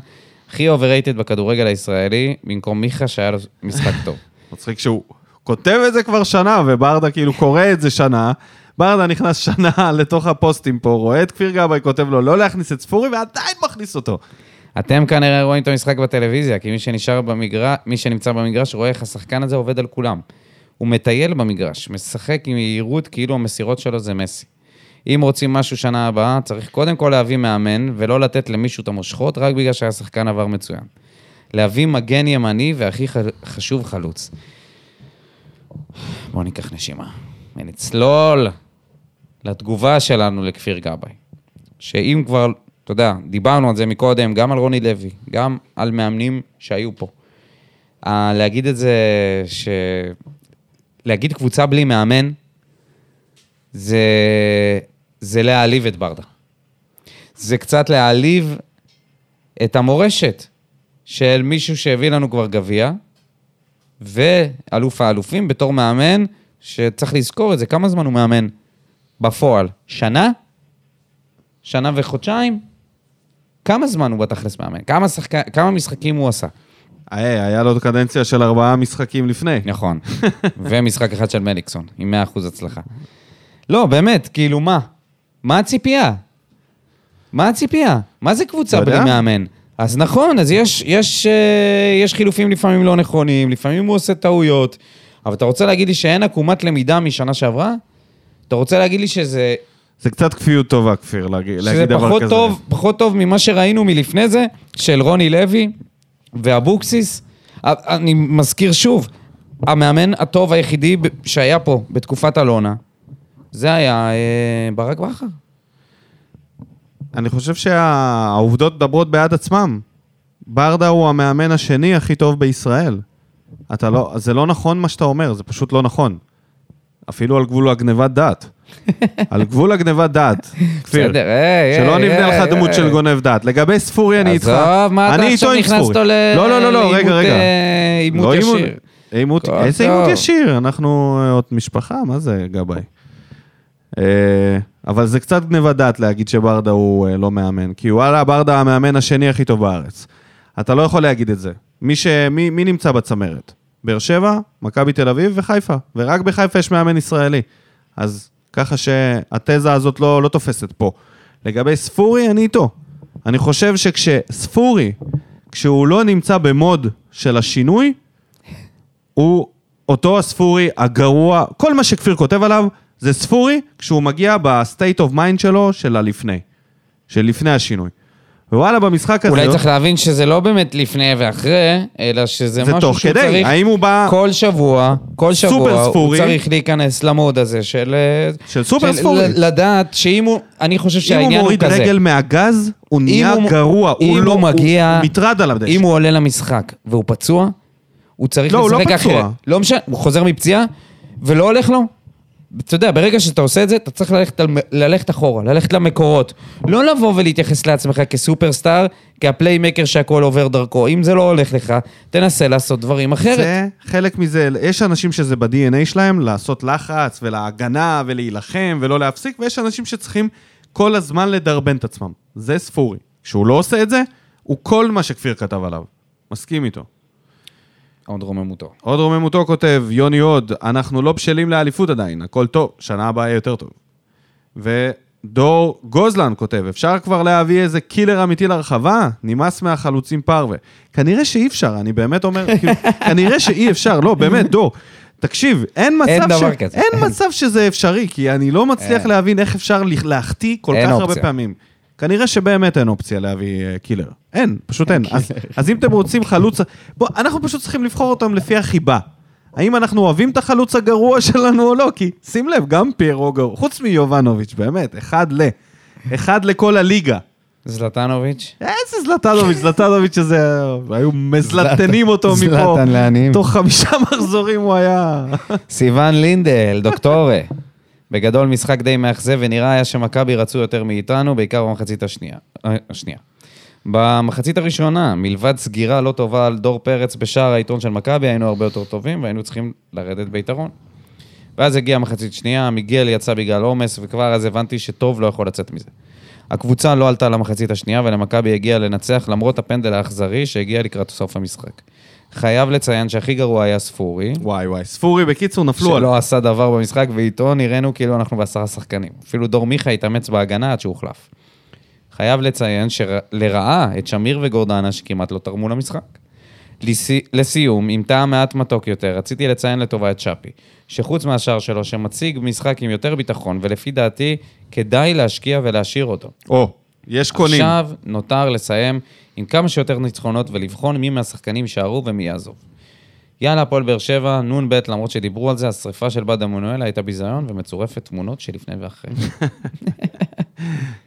הכי overrated בכדורגל הישראלי, במקום מיכה שהיה לו משחק טוב. מצחיק שהוא כותב את זה כבר שנה, וברדה כאילו קורא את זה שנה. ברדה נכנס שנה לתוך הפוסטים פה, רואה את כפיר גבאי, כותב לו לא להכניס את ספורי, ועדיין מכניס אותו. אתם כנראה רואים את המשחק בטלוויזיה, כי מי שנשאר במגרש, מי שנמצא במגרש רואה איך השחקן הזה עובד על כולם. הוא מטייל במגרש, משחק עם יהירות כאילו המסירות שלו זה מסי. אם רוצים משהו שנה הבאה, צריך קודם כל להביא מאמן, ולא לתת למישהו את המושכות, רק בגלל שהשחקן עבר מצוין. להביא מגן ימני, והכי חשוב, חלוץ. בואו ניקח נשימה. ונצלול לתגובה שלנו לכפיר גבאי. שאם כבר, אתה יודע, דיברנו על זה מקודם, גם על רוני לוי, גם על מאמנים שהיו פה. להגיד את זה, ש... להגיד קבוצה בלי מאמן, זה, זה להעליב את ברדה. זה קצת להעליב את המורשת של מישהו שהביא לנו כבר גביע, ואלוף האלופים בתור מאמן, שצריך לזכור את זה, כמה זמן הוא מאמן בפועל? שנה? שנה וחודשיים? כמה זמן הוא בתכלס מאמן? כמה, שחק... כמה משחקים הוא עשה? היי, היה לו קדנציה של ארבעה משחקים לפני. נכון. ומשחק אחד של מליקסון, עם 100% הצלחה. לא, באמת, כאילו, מה? מה הציפייה? מה הציפייה? מה זה קבוצה אתה בלי? מאמן? אז נכון, אז יש, יש, אה, יש חילופים לפעמים לא נכונים, לפעמים הוא עושה טעויות, אבל אתה רוצה להגיד לי שאין עקומת למידה משנה שעברה? אתה רוצה להגיד לי שזה, זה קצת כפיות טובה, כפיר, להגיד, שזה להגיד דבר פחות כזה. טוב, פחות טוב ממה שראינו מלפני זה, של רוני לוי ואבוקסיס? אני מזכיר שוב, המאמן הטוב היחידי שהיה פה בתקופת אלונה, זה היה אה, ברק בכר. אני חושב שהעובדות מדברות בעד עצמם. ברדה הוא המאמן השני הכי טוב בישראל. אתה לא, זה לא נכון מה שאתה אומר, זה פשוט לא נכון. אפילו על גבול הגנבת דעת. על גבול הגנבת דעת, כפיר. בסדר, היי, שלא היי, נבנה היי, לך דמות. של גונב דעת. לגבי ספורי אני איתך. עזוב, מה אתה עכשיו איתו עם נכנס ספורי. אותו ל- לא, לא, לא, לא, רגע, רגע. אה, עימות לא עימות- ישיר? איזה. עימות ישיר? אנחנו אה, עוד משפחה, מה זה גבאי? אה, אבל זה קצת גניבת דעת להגיד שברדה הוא אה, לא מאמן, כי וואלה, ברדה המאמן השני הכי טוב בארץ. אתה לא יכול להגיד את זה. מי, ש... מי, מי נמצא בצמרת? באר שבע, מכבי תל אביב וחיפה. ורק בחיפה יש מאמן ישראלי. אז ככה שהתזה הזאת לא, לא תופסת פה. לגבי ספורי, אני איתו. אני חושב שכשספורי, כשהוא לא נמצא ב mode של השינוי, הוא אותו הספורי הגרוע, כל מה שכפיר כותב עליו זה ספורי כשהוא מגיע ב state of mind שלו של הלפני, של לפני השינוי. ווואלה, במשחק הזה... אולי צריך להבין שזה לא באמת לפני ואחרי, אלא שזה זה משהו שהוא כדי. צריך... האם הוא בא כל שבוע, כל שבוע, הוא ספורי. צריך להיכנס ל mode הזה של... אה, של סופר ספורי. ל- לדעת שאם הוא... אני חושב אם הוא שהעניין הוא מוריד כזה. רגל מהגז, הוא נהיה הוא- גרוע. אם הוא לא... הוא מגיע... הוא מטרד על הדשא. אם הוא עולה למשחק והוא פצוע, הוא צריך לא, הוא לא לשחק פצוע. אחרת. לא משנה, הוא חוזר מפציעה ולא הולך לו. אתה יודע, ברגע שאתה עושה את זה, אתה צריך ללכת, ללכת אחורה, ללכת למקורות. לא לבוא ולהתייחס לעצמך כסופרסטאר, כהפליימקר שהכל עובר דרכו. אם זה לא הולך לך, תנסה לעשות דברים אחרת. זה חלק מזה, יש אנשים שזה ב-DNA שלהם, לעשות לחץ ולהגנה ולהילחם ולא להפסיק, ויש אנשים שצריכים כל הזמן לדרבן את עצמם. זה ספורי. כשהוא לא עושה את זה, הוא כל מה שכפיר כתב עליו. מסכים איתו. עוד רוממותו. עוד רוממותו כותב, יוני הוד, אנחנו לא בשלים לאליפות עדיין, הכל טוב, שנה הבאה יהיה יותר טוב. ודור גוזלן כותב, אפשר כבר להביא איזה קילר אמיתי לרחבה? נמאס מהחלוצים פרווה. כנראה שאי אפשר, אני באמת אומר, כאילו, כנראה שאי אפשר, לא, באמת, דור. תקשיב, אין מצב, אין ש... דבר כזה. אין מצב שזה אפשרי, כי אני לא מצליח אין. להבין איך אפשר לה- להחטיא כל כך הרבה אופציה. פעמים. כנראה שבאמת אין אופציה להביא אה, קילר. אין, פשוט אין. אז, אז אם אתם רוצים חלוץ... בוא, אנחנו פשוט צריכים לבחור אותם לפי החיבה. האם אנחנו אוהבים את החלוץ הגרוע שלנו או לא? כי שים לב, גם פיירו גרוע, חוץ מיובנוביץ', באמת, אחד ל... אחד לכל הליגה. זלטנוביץ'? איזה זלטנוביץ', זלטנוביץ' הזה, היו מזלטנים אותו מפה. זלטן לעניים. תוך חמישה מחזורים הוא היה... סיון לינדל, דוקטורה. בגדול משחק די מאכזב, ונראה היה שמכבי רצו יותר מאיתנו, בעיקר במחצית השנייה. אה, השנייה. במחצית הראשונה, מלבד סגירה לא טובה על דור פרץ בשער העיתון של מכבי, היינו הרבה יותר טובים והיינו צריכים לרדת ביתרון. ואז הגיעה מחצית שנייה, מיגל יצא בגלל עומס, וכבר אז הבנתי שטוב לא יכול לצאת מזה. הקבוצה לא עלתה למחצית השנייה, ולמכבי הגיע לנצח למרות הפנדל האכזרי שהגיע לקראת סוף המשחק. חייב לציין שהכי גרוע היה ספורי, וואי וואי, ספורי בקיצור נפלו על... שלא עשה דבר במשחק, ואיתו נראינו כאילו אנחנו בעשרה שחקנים. אפילו דור מיכה התאמץ בהגנה עד שהוחלף. חייב לציין שלרעה את שמיר וגורדנה שכמעט לא תרמו למשחק. לסי... לסיום, עם טעם מעט מתוק יותר, רציתי לציין לטובה את שפי, שחוץ מהשאר שלו, שמציג משחק עם יותר ביטחון, ולפי דעתי, כדאי להשקיע ולהשאיר אותו. או, יש קונים. עכשיו נותר לסיים עם כמה שיותר ניצחונות ולבחון מי מהשחקנים יישארו ומי יעזוב. יאללה, הפועל באר שבע, נ"ב, למרות שדיברו על זה, השריפה של בד עמנואלה הייתה ביזיון ומצורפת תמונות שלפני ואחרי.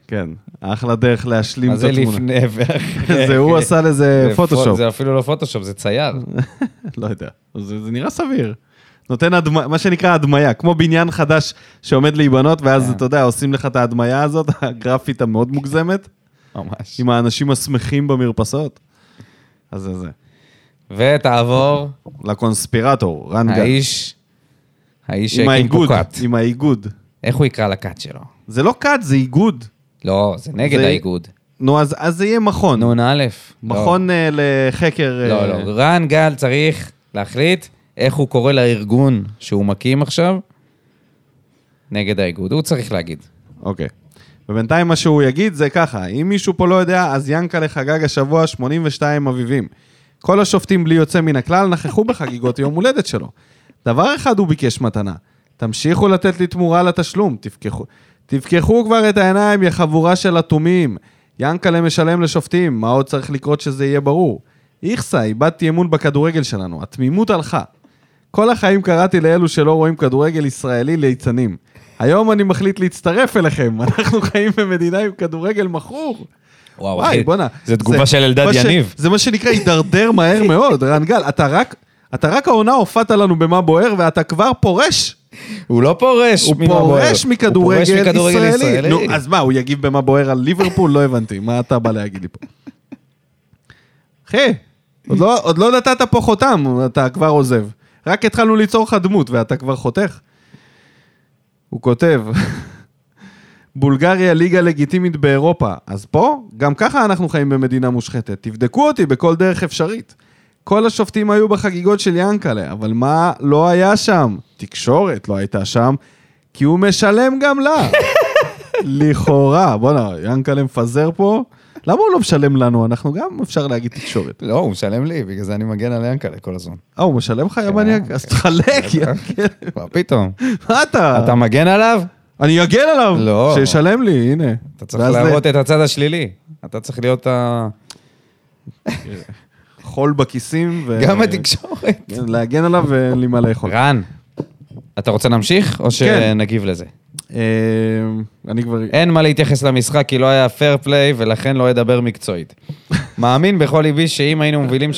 כן, אחלה דרך להשלים מה את זה התמונה. לפני ואחרי? זה הוא עשה לזה זה פו- פוטושופ. זה אפילו לא פוטושופ, זה צייר. לא יודע, זה, זה נראה סביר. נותן הדמ... מה שנקרא הדמיה, כמו בניין חדש שעומד להיבנות, ואז כן. אתה יודע, עושים לך את ההדמיה הזאת, הגרפית המאוד מוגזמת, ממש. עם האנשים השמחים במרפסות. אז זה זה. ותעבור, לקונספירטור, רן גל. האיש, האיש עם שהקים פה האיגוד, כת. עם האיגוד. איך הוא יקרא לכת שלו? זה לא כת, זה איגוד. לא, זה נגד זה- האיגוד. נו, אז, אז זה יהיה מכון. נ"א. מכון אה, לחקר... לא, אה, לא, לא. רן גל צריך להחליט איך הוא קורא לארגון שהוא מקים עכשיו נגד האיגוד. הוא צריך להגיד. אוקיי. ובינתיים מה שהוא יגיד זה ככה, אם מישהו פה לא יודע, אז ינקלה חגג השבוע 82 אביבים. כל השופטים בלי יוצא מן הכלל נכחו בחגיגות יום הולדת שלו. דבר אחד הוא ביקש מתנה, תמשיכו לתת לי תמורה לתשלום, תפקחו, תפקחו כבר את העיניים, יא חבורה של אטומים. ינקלה משלם לשופטים, מה עוד צריך לקרות שזה יהיה ברור? איכסה, איבדתי אמון בכדורגל שלנו, התמימות הלכה. כל החיים קראתי לאלו שלא רואים כדורגל ישראלי ליצנים. היום אני מחליט להצטרף אליכם, אנחנו חיים במדינה עם כדורגל מכור. וואו, וואי, בואנה. זו תגובה של אלדד מה ש- יניב. זה מה שנקרא הידרדר מהר מאוד, רן גל. אתה רק, אתה רק העונה הופעת לנו במה בוער, ואתה כבר פורש. הוא לא פורש הוא ממה בוער. פורש מכדורגל הוא פורש מכדורגל ישראלי. ישראלי. נו, אז מה, הוא יגיב במה בוער על ליברפול? לא הבנתי, מה אתה בא להגיד לי פה? אחי, עוד לא- עוד לא נתת פה חותם, אתה כבר עוזב. רק התחלנו ליצור לך דמות, ואתה כבר חותך. הוא כותב, בולגריה ליגה לגיטימית באירופה, אז פה, גם ככה אנחנו חיים במדינה מושחתת. תבדקו אותי בכל דרך אפשרית. כל השופטים היו בחגיגות של ינקלה, אבל מה לא היה שם? תקשורת לא הייתה שם, כי הוא משלם גם לה. לכאורה, בואנה, ינקלה מפזר פה. למה הוא לא משלם לנו? אנחנו גם אפשר להגיד תקשורת. לא, הוא משלם לי, בגלל זה אני מגן על ינקלה כל הזמן. אה, הוא משלם לך יא מניאק? אז תחלק, ינקלה. מה פתאום? מה אתה? אתה מגן עליו? אני אגן עליו. לא. שישלם לי, הנה. אתה צריך להראות את הצד השלילי. אתה צריך להיות ה... חול בכיסים. ו- גם התקשורת. כן, להגן עליו ואין לי מה לאכול. רן, אתה רוצה להמשיך, או שנגיב לזה? אה, אני כבר... אין מה להתייחס למשחק כי לא היה פייר פליי ולכן לא אדבר מקצועית. מאמין בכל ליבי שאם היינו מובילים 3-0,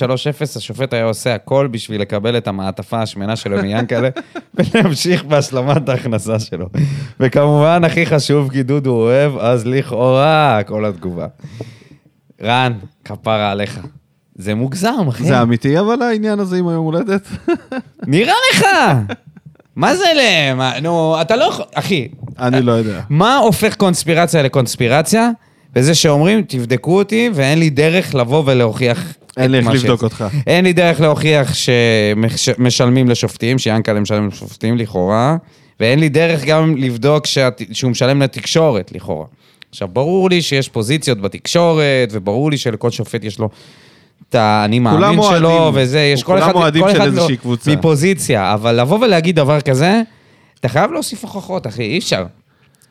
השופט היה עושה הכל בשביל לקבל את המעטפה השמנה שלו מיאנקלה ולהמשיך בהשלמת ההכנסה שלו. וכמובן, הכי חשוב, כי דודו אוהב, אז לכאורה כל התגובה. רן, כפרה עליך. זה מוגזם, אחי. זה אמיתי, אבל העניין הזה עם היום הולדת? נראה לך! מה זה ל... מה- נו, אתה לא יכול... אחי, אני לא יודע. מה הופך קונספירציה לקונספירציה? בזה שאומרים, תבדקו אותי, ואין לי דרך לבוא ולהוכיח אין את לי איך מה לבדוק. אותך. אין לי דרך להוכיח שמשלמים לשופטים, שיאנקל'ה משלם לשופטים לכאורה, ואין לי דרך גם לבדוק שהת- שהוא משלם לתקשורת לכאורה. עכשיו, ברור לי שיש פוזיציות בתקשורת, וברור לי שלכל שופט יש לו את האני מאמין שלו. וזה, יש כל אחד, כל אחד לו- קבוצה. מפוזיציה, אבל לבוא ולהגיד דבר כזה, אתה חייב להוסיף הוכחות, אחי, אי אפשר.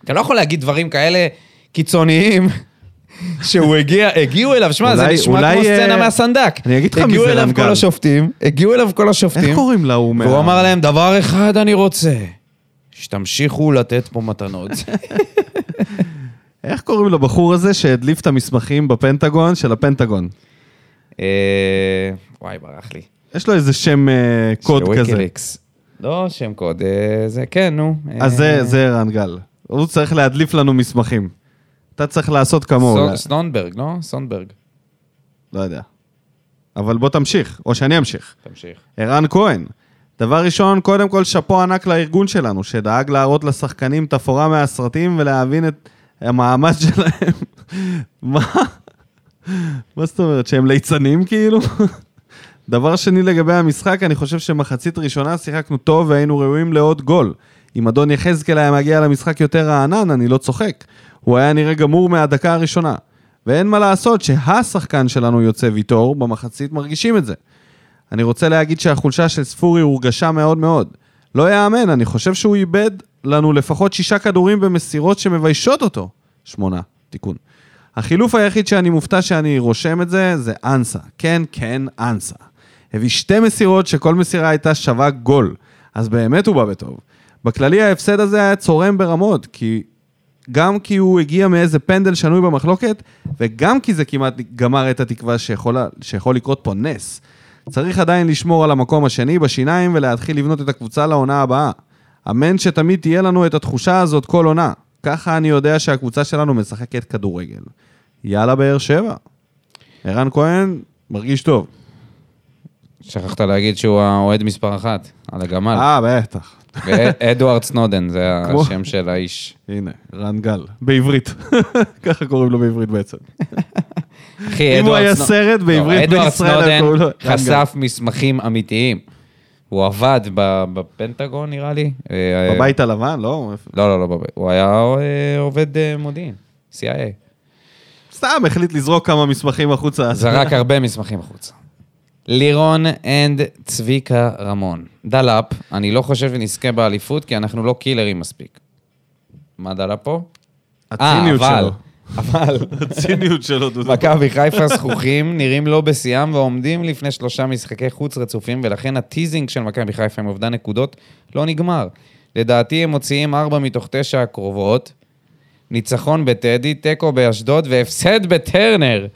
אתה לא יכול להגיד דברים כאלה קיצוניים. שהוא הגיע, הגיעו אליו, שמע, זה נשמע כמו סצנה אה, מהסנדק. אני אגיד לך הגיעו מי זה אליו רן כל גל. השופטים, הגיעו אליו כל השופטים. איך קוראים להוא מה... והוא אמר להם, דבר אחד אני רוצה, שתמשיכו לתת פה מתנות. איך קוראים לבחור הזה שהדליף את המסמכים בפנטגון של הפנטגון? אה, וואי, ברח לי. יש לו איזה שם אה, קוד של כזה. ויקיליקס. לא שם קוד, אה, זה כן, נו. אז זה- אה, זה רן גל. הוא צריך להדליף לנו מסמכים. אתה צריך לעשות כמוהו. לא- סטונברג, לא? סונברג. לא יודע. אבל בוא תמשיך, או שאני אמשיך. תמשיך. ערן כהן, דבר ראשון, קודם כל שאפו ענק לארגון שלנו, שדאג להראות לשחקנים תפאורה מהסרטים ולהבין את המעמד שלהם. מה? מה זאת אומרת, שהם ליצנים כאילו? דבר שני לגבי המשחק, אני חושב שמחצית ראשונה שיחקנו טוב והיינו ראויים לעוד גול. אם אדון יחזקאל היה מגיע למשחק יותר רענן, אני לא צוחק. הוא היה נראה גמור מהדקה הראשונה. ואין מה לעשות שהשחקן שלנו יוצא ויטור, במחצית מרגישים את זה. אני רוצה להגיד שהחולשה של ספורי הורגשה מאוד מאוד. לא יאמן, אני חושב שהוא איבד לנו לפחות שישה כדורים במסירות שמביישות אותו. שמונה, תיקון. החילוף היחיד שאני מופתע שאני רושם את זה, זה אנסה. כן, כן, אנסה. הביא שתי מסירות שכל מסירה הייתה שווה גול. אז באמת הוא בא בטוב. בכללי ההפסד הזה היה צורם ברמות, כי... גם כי הוא הגיע מאיזה פנדל שנוי במחלוקת, וגם כי זה כמעט גמר את התקווה שיכול, שיכול לקרות פה נס. צריך עדיין לשמור על המקום השני בשיניים ולהתחיל לבנות את הקבוצה לעונה הבאה. אמן שתמיד תהיה לנו את התחושה הזאת כל עונה. ככה אני יודע שהקבוצה שלנו משחקת כדורגל. יאללה באר שבע. ערן כהן מרגיש טוב. שכחת להגיד שהוא האוהד מספר אחת, על הגמל. אה, בטח. אדוארד סנודן, זה כמו- השם של האיש. הנה, רן גל. בעברית. ככה קוראים לו בעברית בעצם. אחי, אם הוא אדוארד היה סרט בעברית לא, אדוארד בישראל, סנודן היה קוראים לו רן גל. חשף מסמכים אמיתיים. הוא עבד בפנטגון, נראה לי. אה, בבית הלבן, לא? לא, לא, לא. הוא היה אה, עובד אה, מודיעין, CIA. סתם החליט לזרוק כמה מסמכים החוצה. זרק הרבה מסמכים החוצה. לירון and צביקה רמון. דלאפ, אני לא חושב שנזכה באליפות, כי אנחנו לא קילרים מספיק. מה דלאפ פה? הציניות אה, אבל- שלו. אבל, הציניות שלו, דודו. מכבי חיפה זחוחים, נראים לא בשיאם ועומדים לפני שלושה משחקי חוץ רצופים, ולכן ה teasing של מכבי חיפה עם אובדן נקודות לא נגמר. לדעתי הם מוציאים ארבע מתוך תשע הקרובות, ניצחון בטדי, תיקו באשדוד והפסד בטרנר.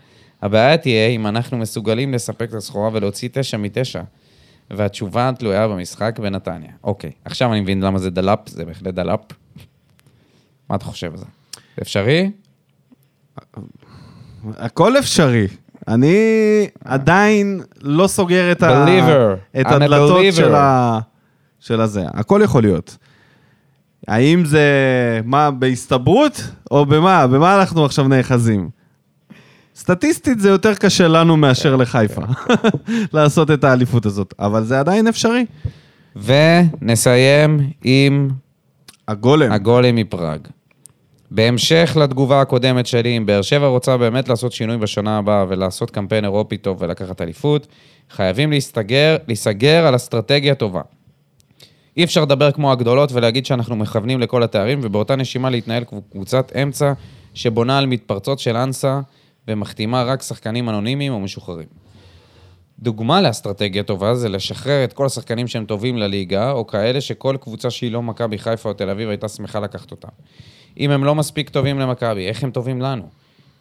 הבעיה תהיה אם אנחנו מסוגלים לספק את הסחורה ולהוציא תשע מתשע. והתשובה תלויה במשחק בנתניה. אוקיי, עכשיו אני מבין למה זה דלאפ, זה בהחלט דלאפ. מה אתה חושב על זה? אפשרי? הכל אפשרי. אני עדיין לא סוגר את, ה... את הדלתות. של, ה... של הזה. הכל יכול להיות. האם זה, מה, בהסתברות? או במה? במה אנחנו עכשיו נאחזים? סטטיסטית זה יותר קשה לנו מאשר לחיפה, לעשות את האליפות הזאת, אבל זה עדיין אפשרי. ונסיים עם הגולם. הגולם מפראג. בהמשך לתגובה הקודמת שלי, אם באר שבע רוצה באמת לעשות שינוי בשנה הבאה ולעשות קמפיין אירופי טוב ולקחת אליפות, חייבים להסתגר, להיסגר על אסטרטגיה טובה. אי אפשר לדבר כמו הגדולות ולהגיד שאנחנו מכוונים לכל התארים, ובאותה נשימה להתנהל קבוצת אמצע שבונה על מתפרצות של אנסה ומחתימה רק שחקנים אנונימיים או משוחררים. דוגמה לאסטרטגיה טובה זה לשחרר את כל השחקנים שהם טובים לליגה, או כאלה שכל קבוצה שהיא לא מכבי חיפה או תל אביב הייתה שמחה לקחת אותם. אם הם לא מספיק טובים למכבי, איך הם טובים לנו?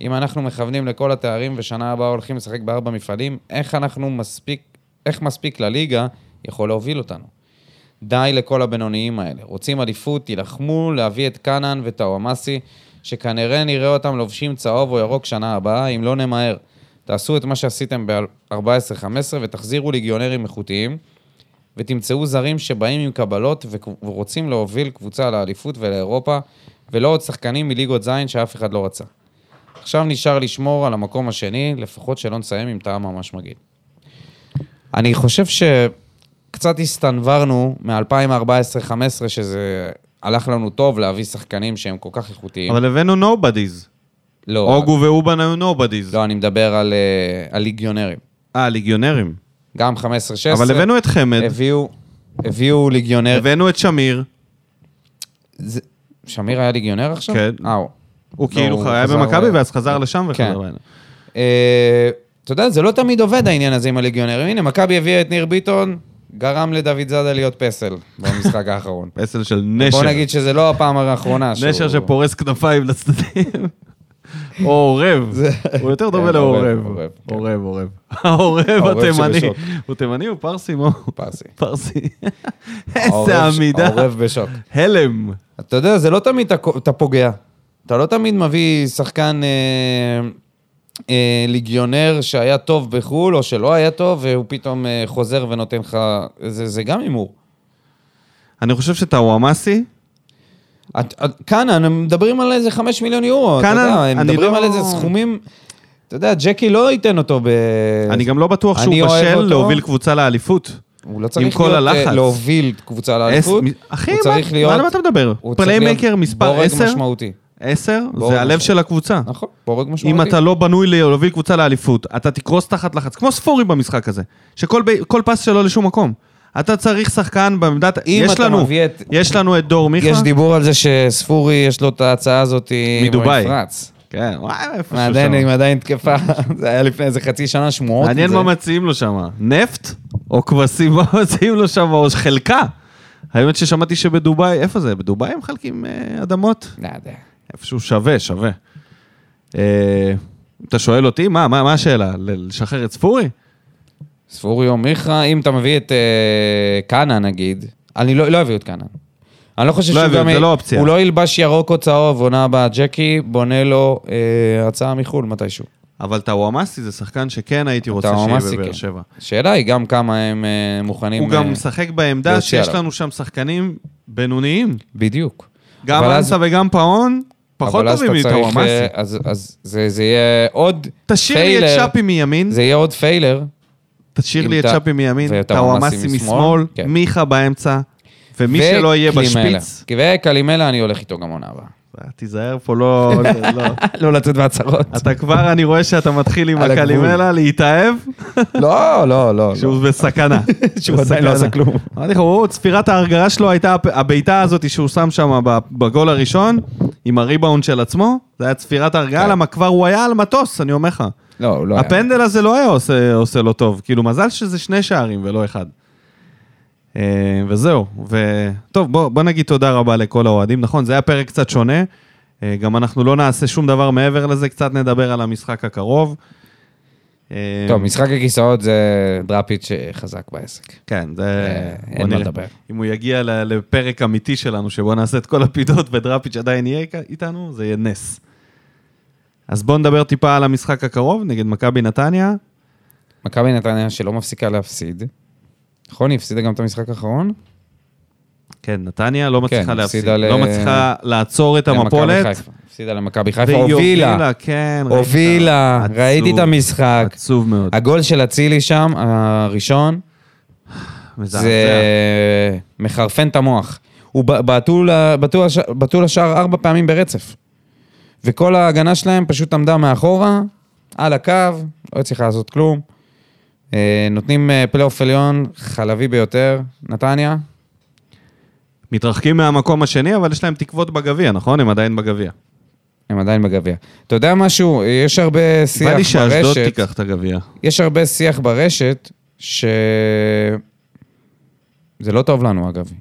אם אנחנו מכוונים לכל התארים ושנה הבאה הולכים לשחק בארבע מפעלים, איך אנחנו מספיק, איך מספיק לליגה יכול להוביל אותנו? די לכל הבינוניים האלה. רוצים אליפות, תילחמו להביא את קאנן וטאוואמאסי, שכנראה נראה אותם לובשים צהוב או ירוק שנה הבאה, אם לא נמהר. תעשו את מה שעשיתם ב-14-15 ותחזירו ליגיונרים איכותיים, ותמצאו זרים שבאים עם קבלות ורוצים להוביל קבוצה לאליפות ולאירופה, ולא עוד שחקנים מליגות זין שאף אחד לא רצה. עכשיו נשאר לשמור על המקום השני, לפחות שלא נסיים עם טעם ממש מגעיל. אני חושב שקצת הסתנוורנו מ-2014-2015, שזה הלך לנו טוב להביא שחקנים שהם כל כך איכותיים. אבל הבאנו נובדיז. לא, אוגו ואובן היו נובדיז. לא, אני מדבר על, אה, על ליגיונרים. אה, ליגיונרים. גם 15-16. אבל הבאנו את חמד, הביאו, הביאו ליגיונר. הבאנו את שמיר. זה- שמיר היה ליגיונר עכשיו? כן. אה, הוא. הוא לא, כאילו הוא היה במכבי ואז חזר לשם כן. וחזר אלינו. אה, אתה יודע, זה לא תמיד עובד העניין הזה עם הליגיונרים. הנה, מכבי הביאה את ניר ביטון, גרם לדוד זאדה להיות פסל במשחק האחרון. פסל של נשר. בוא נגיד שזה לא הפעם האחרונה שהוא... נשר שפורס כנפיים לצדדים. או עורב. הוא יותר דומה כן, לעורב. עורב, עורב, כן. עורב, עורב. העורב התימני. הוא תימני או פרסי? מה? פרסי. פרסי. איזה עמידה. העורב בשוק. הלם. אתה יודע, זה לא תמיד אתה, אתה פוגע. אתה לא תמיד מביא שחקן אה, ליגיונר שהיה טוב בחו"ל, או שלא היה טוב, והוא פתאום אה, חוזר ונותן לך... זה, זה גם הימור. אני חושב שטאוואמאסי, את- את- כאן, מדברים על איזה חמש מיליון יורו, אתה יודע, הם מדברים לא- על איזה סכומים... אתה יודע, ג'קי לא ייתן אותו ב... אני גם לא בטוח שהוא בשל. להוביל קבוצה לאליפות. הוא לא צריך להיות, אה, הלחץ. להוביל קבוצה לאליפות. אחי, מה- להיות... מה אתה מדבר? הוא צריך להיות מספר בורג 10? משמעותי. 10? בורג זה הלב. של הקבוצה. נכון, בורג משמעותי. אם אתה לא בנוי להוביל קבוצה לאליפות, אתה תקרוס תחת לחץ, כמו ספורי במשחק הזה, שכל פס שלו לשום מקום. אתה צריך שחקן בעמדת... אם יש אתה לנו, מביא את- יש לנו את דור מיכה. יש דיבור על זה שספורי, יש לו את ההצעה הזאת מדובאי. במפרץ. כן, וואי, עדיין, שם. עם עדיין תקפה, זה היה לפני איזה חצי שנה, שמועות. מעניין. מה מציעים לו שם. נפט? או כבשים, מה מציעים לו שם? או חלקה? האמת ששמעתי שבדובאי, איפה זה? בדובאי הם מחלקים אה, אדמות? לא יודע. איפשהו שווה, שווה. אה, אתה שואל אותי, מה, מה, מה השאלה? לשחרר את ספורי? ספורי או מיכה, אם אתה מביא את אה, קאנה נגיד, אני לא לא אביא את קאנה. אני לא חושב לא שהוא גם... זה לא אופציה. הוא לא ילבש ירוק או צהוב, עונה הבאה ג'קי, בונה לו אה, הצעה מחו"ל מתישהו. אבל טאוואמאסי זה שחקן שכן הייתי רוצה שיהיה טאוואמאסי, בבאר כן. שבע. השאלה היא גם כמה הם אה, מוכנים... הוא גם אה, משחק בעמדה שיש. לנו שם שחקנים בינוניים. בדיוק. גם אבל אז- אנסה וגם פאון, פחות טובים צריך, מטאוואמאסי. אה, אז אז זה זה יהיה עוד תשאיר לי את פיילר. שפי מימין, זה יהיה עוד פיילר. תשאיר לי את שפי מימין, טאוואמאסי משמאל, כן. מיכה באמצע, ומי שלא יהיה וקלימלה. בשפיץ, וקלימלה, אני הולך איתו גם עונה הבאה. תיזהר פה, לא... לא. לא לצאת בהצהרות. אתה כבר, אני רואה שאתה מתחיל עם. הקלימלה להתאהב, לא, לא, לא. שהוא בסכנה. שהוא עדיין לא עשה. כלום. אמרתי לך, הוא, צפירת ההרגעה שלו הייתה הבעיטה הזאת שהוא שם שם בגול הראשון, עם הריבאונד של עצמו, זה היה צפירת ההרגעה, כן. למה כבר הוא היה על מטוס, אני אומר לך. לא, הוא לא היה. הפנדל הזה לא היה עושה לו טוב, כאילו מזל שזה שני שערים ולא אחד. אה, וזהו, וטוב, בוא, בוא נגיד תודה רבה לכל האוהדים, נכון, זה היה פרק קצת שונה, אה, גם אנחנו לא נעשה שום דבר מעבר לזה, קצת נדבר על המשחק הקרוב. אה, טוב, משחק הכיסאות זה דראפיץ' חזק בעסק. כן, זה... אין מה. לדבר. אם הוא יגיע לפרק אמיתי שלנו, שבו נעשה את כל הפידות ודראפיץ' עדיין יהיה איתנו, זה יהיה נס. אז בואו נדבר טיפה על המשחק הקרוב, נגד מכבי נתניה. מכבי נתניה שלא מפסיקה להפסיד. נכון? היא הפסידה גם את המשחק האחרון? כן, נתניה לא מצליחה להפסיד, הפסידה ל- לא מצליחה לעצור את המפולת. הפסידה למכבי חיפה, והיא הובילה. כן. הובילה, עצוב, ראיתי את המשחק. עצוב מאוד. הגול של אצילי שם, הראשון. זה מחרפן את המוח. הוא בעטו לשער ארבע פעמים ברצף. וכל ההגנה שלהם פשוט עמדה מאחורה, על הקו, לא הצליחה לעשות כלום. אה, נותנים אה, פלייאוף עליון חלבי ביותר, נתניה. מתרחקים מהמקום השני, אבל יש להם תקוות בגביע, נכון? הם עדיין בגביע. הם עדיין בגביע. אתה יודע משהו? יש הרבה בא שיח לי שאשדוד ברשת. תיקח את הגביע. יש הרבה שיח ברשת, ש... זה לא טוב לנו, אגב,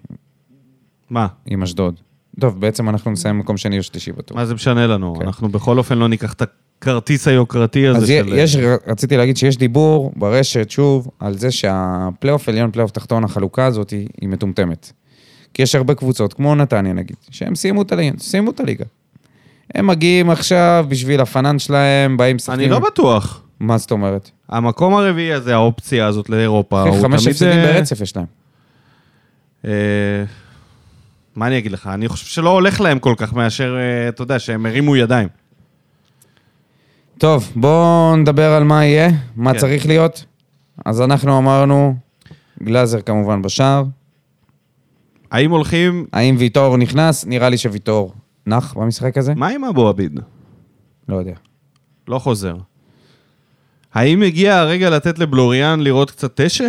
מה? עם אשדוד. טוב, בעצם אנחנו נסיים מקום שני או שלישי בטוח. מה זה משנה לנו? כן. אנחנו בכל אופן לא ניקח את הכרטיס היוקרתי הזה אז של... יש, רציתי להגיד שיש דיבור ברשת, שוב, על זה שהפלייאוף עליון, פלייאוף תחתון, החלוקה הזאת היא, היא מטומטמת. כי יש הרבה קבוצות, כמו נתניה נגיד, שהם סיימו את הליגה. סיימו את הליגה. הם מגיעים עכשיו בשביל הפנן שלהם, באים משחקים. אני לא בטוח. מה זאת אומרת? המקום הרביעי הזה, האופציה הזאת לאירופה, הוא תמיד... חמש הפסדים אה, ברצף יש להם. אה, מה אני אגיד לך? אני חושב שלא הולך להם כל כך מאשר, אה, אתה יודע, שהם הרימו ידיים. טוב, בואו נדבר על מה יהיה, מה כן. צריך להיות. אז אנחנו אמרנו, גלאזר כמובן בשער. האם הולכים... האם ויטור נכנס? נראה לי שוויטור נח במשחק הזה. מה עם אבו עביד? לא יודע. לא חוזר. האם הגיע הרגע לתת לבלוריאן לראות קצת תשע?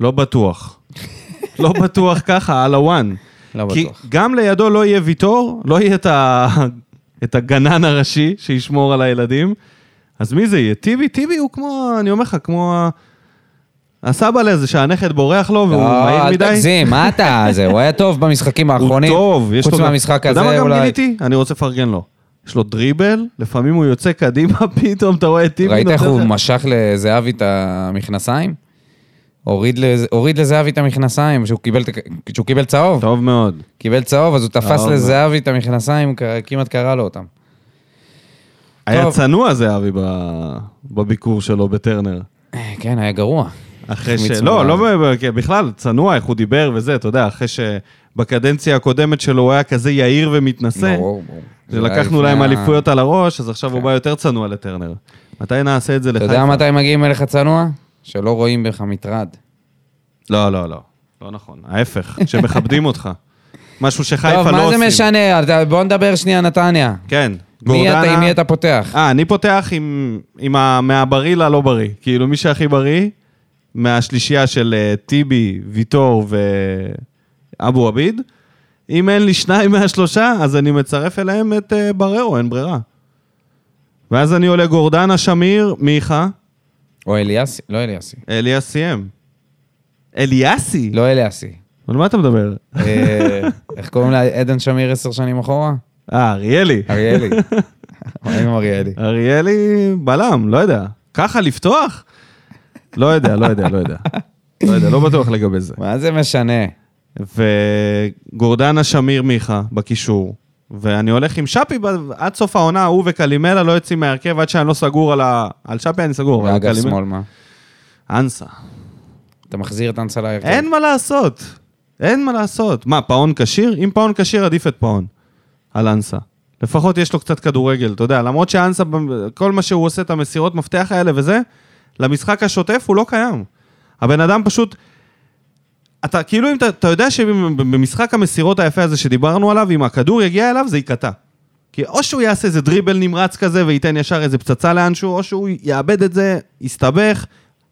לא בטוח. לא בטוח ככה, על הוואן. לא כי בטוח. גם לידו לא יהיה ויטור, לא יהיה את, ה... את הגנן הראשי שישמור על הילדים. אז מי זה יהיה? טיבי? טיבי הוא כמו, אני אומר לך, כמו הסבא לזה שהנכד בורח לו והוא לא, מהיר אל מדי. תגזים, מה אתה? זה, הוא היה טוב במשחקים הוא האחרונים. טוב, יש לו... חוץ מהמשחק אתה יודע הזה, מה גם אולי... גיליתי? אני רוצה לפרגן לו. יש לו דריבל, לפעמים הוא יוצא קדימה, פתאום אתה רואה את טיבי ראית איך הוא משך לזהבי את המכנסיים? הוריד לז- הוריד לזהבי את המכנסיים, כשהוא קיבל כשהוא צהוב. טוב מאוד. קיבל צהוב, אז הוא תפס. לזהבי את המכנסיים, כמעט קרע לו אותם. היה טוב. צנוע זהבי ב- בביקור שלו בטרנר. אה, כן, היה גרוע. אחרי ש... לא. לא, ב- בכלל, צנוע, איך הוא דיבר וזה, אתה יודע, אחרי שבקדנציה הקודמת שלו הוא היה כזה יהיר ומתנשא, ברור, ברור. שלקחנו להם אליפויות על הראש, אז עכשיו הוא כן. בא יותר צנוע לטרנר. מתי נעשה את זה אתה לחיפה? יודע מתי מגיעים אליך צנוע? שלא רואים בך מטרד. לא, לא, לא. לא נכון. ההפך, שמכבדים אותך. משהו שחיפה טוב, לא מה עושים. זה משנה? בוא נדבר שנייה נתניה. כן. מי אתה, גורדנה- עם מי אתה פותח? אה, אני פותח עם, עם ה... מהבריא ללא בריא. כאילו, מי שהכי בריא, מהשלישייה של אה, טיבי, ויטור ואבו עביד. אם אין לי שניים מהשלושה, אז אני מצרף אליהם את אה, בררו, אין ברירה. ואז אני עולה גורדנה, שמיר, מיכה, או אליאסי? לא אליאסי. אליאס סיים. אליאסי? לא אליאסי. על מה אתה מדבר? אה, איך קוראים לה? עדן שמיר עשר שנים אחורה? אה, אריאלי. אריאלי. מה עם אריאלי? אריאלי בלם, לא יודע. ככה לפתוח? לא יודע, לא יודע, לא יודע. לא יודע, לא בטוח לגבי זה. מה זה משנה? וגורדנה שמיר מיכה בקישור. ואני הולך עם שפי עד סוף העונה, הוא וקלימלה לא יוצאים מהרכב עד שאני לא סגור על ה... על שפי אני סגור. ואגב קלימלה- שמאל מה? אנסה. אתה מחזיר את אנסה להרכב? אין מה לעשות. אין מה לעשות. מה, פאון כשיר? אם פאון כשיר, עדיף את פאון. על אנסה. לפחות יש לו קצת כדורגל, אתה יודע, למרות שאנסה, כל מה שהוא עושה, את המסירות מפתח האלה וזה, למשחק השוטף הוא לא קיים. הבן אדם פשוט... אתה כאילו, אם אתה, אתה יודע שבמשחק המסירות היפה הזה שדיברנו עליו, אם הכדור יגיע אליו, זה ייקטע. כי או שהוא יעשה איזה דריבל נמרץ כזה וייתן ישר איזה פצצה לאנשהו, או שהוא יאבד את זה, יסתבך.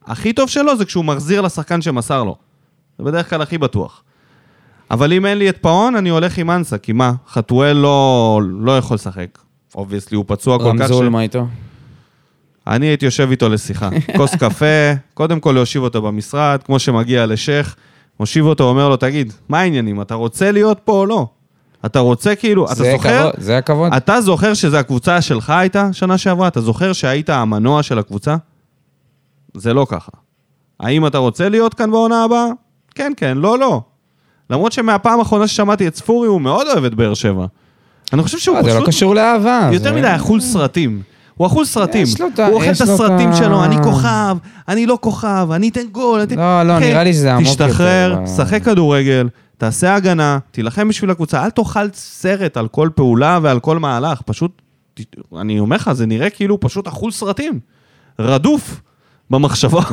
הכי טוב שלו זה כשהוא מחזיר לשחקן שמסר לו. זה בדרך כלל הכי בטוח. אבל אם אין לי את פאון, אני הולך עם אנסה, כי מה, חתואל לא, לא יכול לשחק. obviously, הוא פצוע כל כך ש... רמזול, מה איתו? אני הייתי יושב איתו לשיחה. כוס קפה, קודם כל להושיב אותו במשרד, כמו שמגיע לשייח, מושיב אותו, אומר לו, תגיד, מה העניינים, אתה רוצה להיות פה או לא? אתה רוצה כאילו, אתה זוכר? כבוד- זה הכבוד. אתה זוכר שזו הקבוצה שלך הייתה שנה שעברה? אתה זוכר שהיית המנוע של הקבוצה? זה לא ככה. האם אתה רוצה להיות כאן בעונה הבאה? כן, כן, לא, לא. למרות שמהפעם האחרונה ששמעתי את ספורי, הוא מאוד אוהב את באר שבע. אני חושב שהוא אה, זה פשוט... לא קשור לאהבה. יותר זה- מדי אכול סרטים. הוא אכול סרטים. יש לו את ה- הוא אוכל את הסרטים שלו, אני כוכב, אני לא כוכב, אני אתן גול. אני אתן- לא, לא, אחי, נראה לי שזה עמוק תשתחרר, יותר. שחק כדורגל, תעשה הגנה, תילחם בשביל הקבוצה, אל תאכל סרט על כל פעולה ועל כל מהלך. פשוט, אני אומר לך, זה נראה כאילו פשוט אכול סרטים. רדוף במחשבות.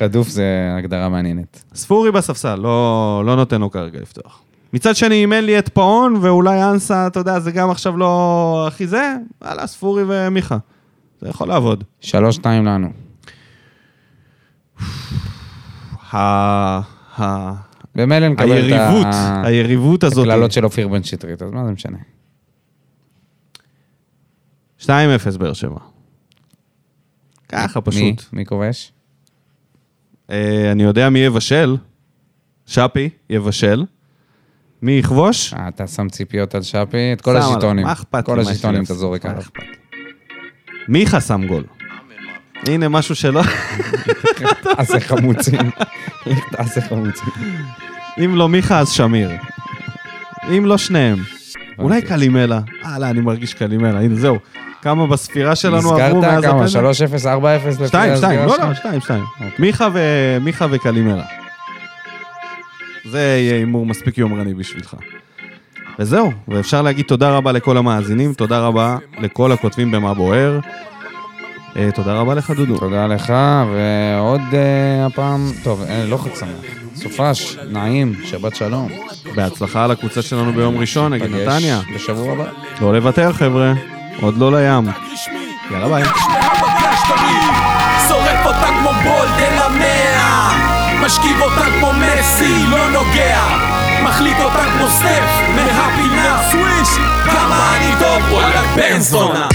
רדוף זה הגדרה מעניינת. ספורי בספסל, לא, לא נותן לו כרגע לפתוח. מצד שני, אם אין לי את פאון ואולי אנסה, אתה יודע, זה גם עכשיו לא הכי זה, וואלה, ספורי ומיכה. זה יכול לעבוד. שלוש, שתיים לנו. ה... ה... במילא נקבל את היריבות, היריבות הזאת. הקללות של אופיר בן שטרית, אז מה זה משנה? 2-0 באר שבע. ככה מי? פשוט. מי כובש? אה, אני יודע מי יבשל. שפי יבשל. מי יכבוש? אה, אתה שם ציפיות על שפי, את כל השיטונים. מה אכפת לי כל השיטונים אתה זורק עליו. מיכה שם גול. הנה משהו שלא... תעשה חמוצים. תעשה חמוצים. אם לא מיכה, אז שמיר. אם לא שניהם. אולי קלימלה. הלאה, אני מרגיש קלימלה. הנה, זהו. כמה בספירה שלנו עברו מאז נזכרת כמה? הפנדל? 3-0, 4-0 לפי שתיים, שתיים, לא, הסגירה לא, שלך? שתיים, שתיים. מיכה ו- מיכה וקלימלה. זה יהיה הימור מספיק יומרני בשבילך. וזהו, ואפשר להגיד תודה רבה לכל המאזינים, תודה רבה לכל הכותבים במה בוער. אה, תודה רבה לך, דודו. תודה לך, ועוד אה, הפעם, טוב, אה, לא חג שמח. סופש, נעים, שבת שלום. בהצלחה על הקבוצה שלנו ביום ראשון נגד נתניה. בשבוע הבא. לא לוותר, חבר'ה. עוד לא לים. יאללה ביי. שורף אותה כמו בולדן המאה משכיב אותה כמו הצי לא נוגע מחליט אותה כמו סטף מהפינה סוויש כמה אני טוב וואלה בן זונה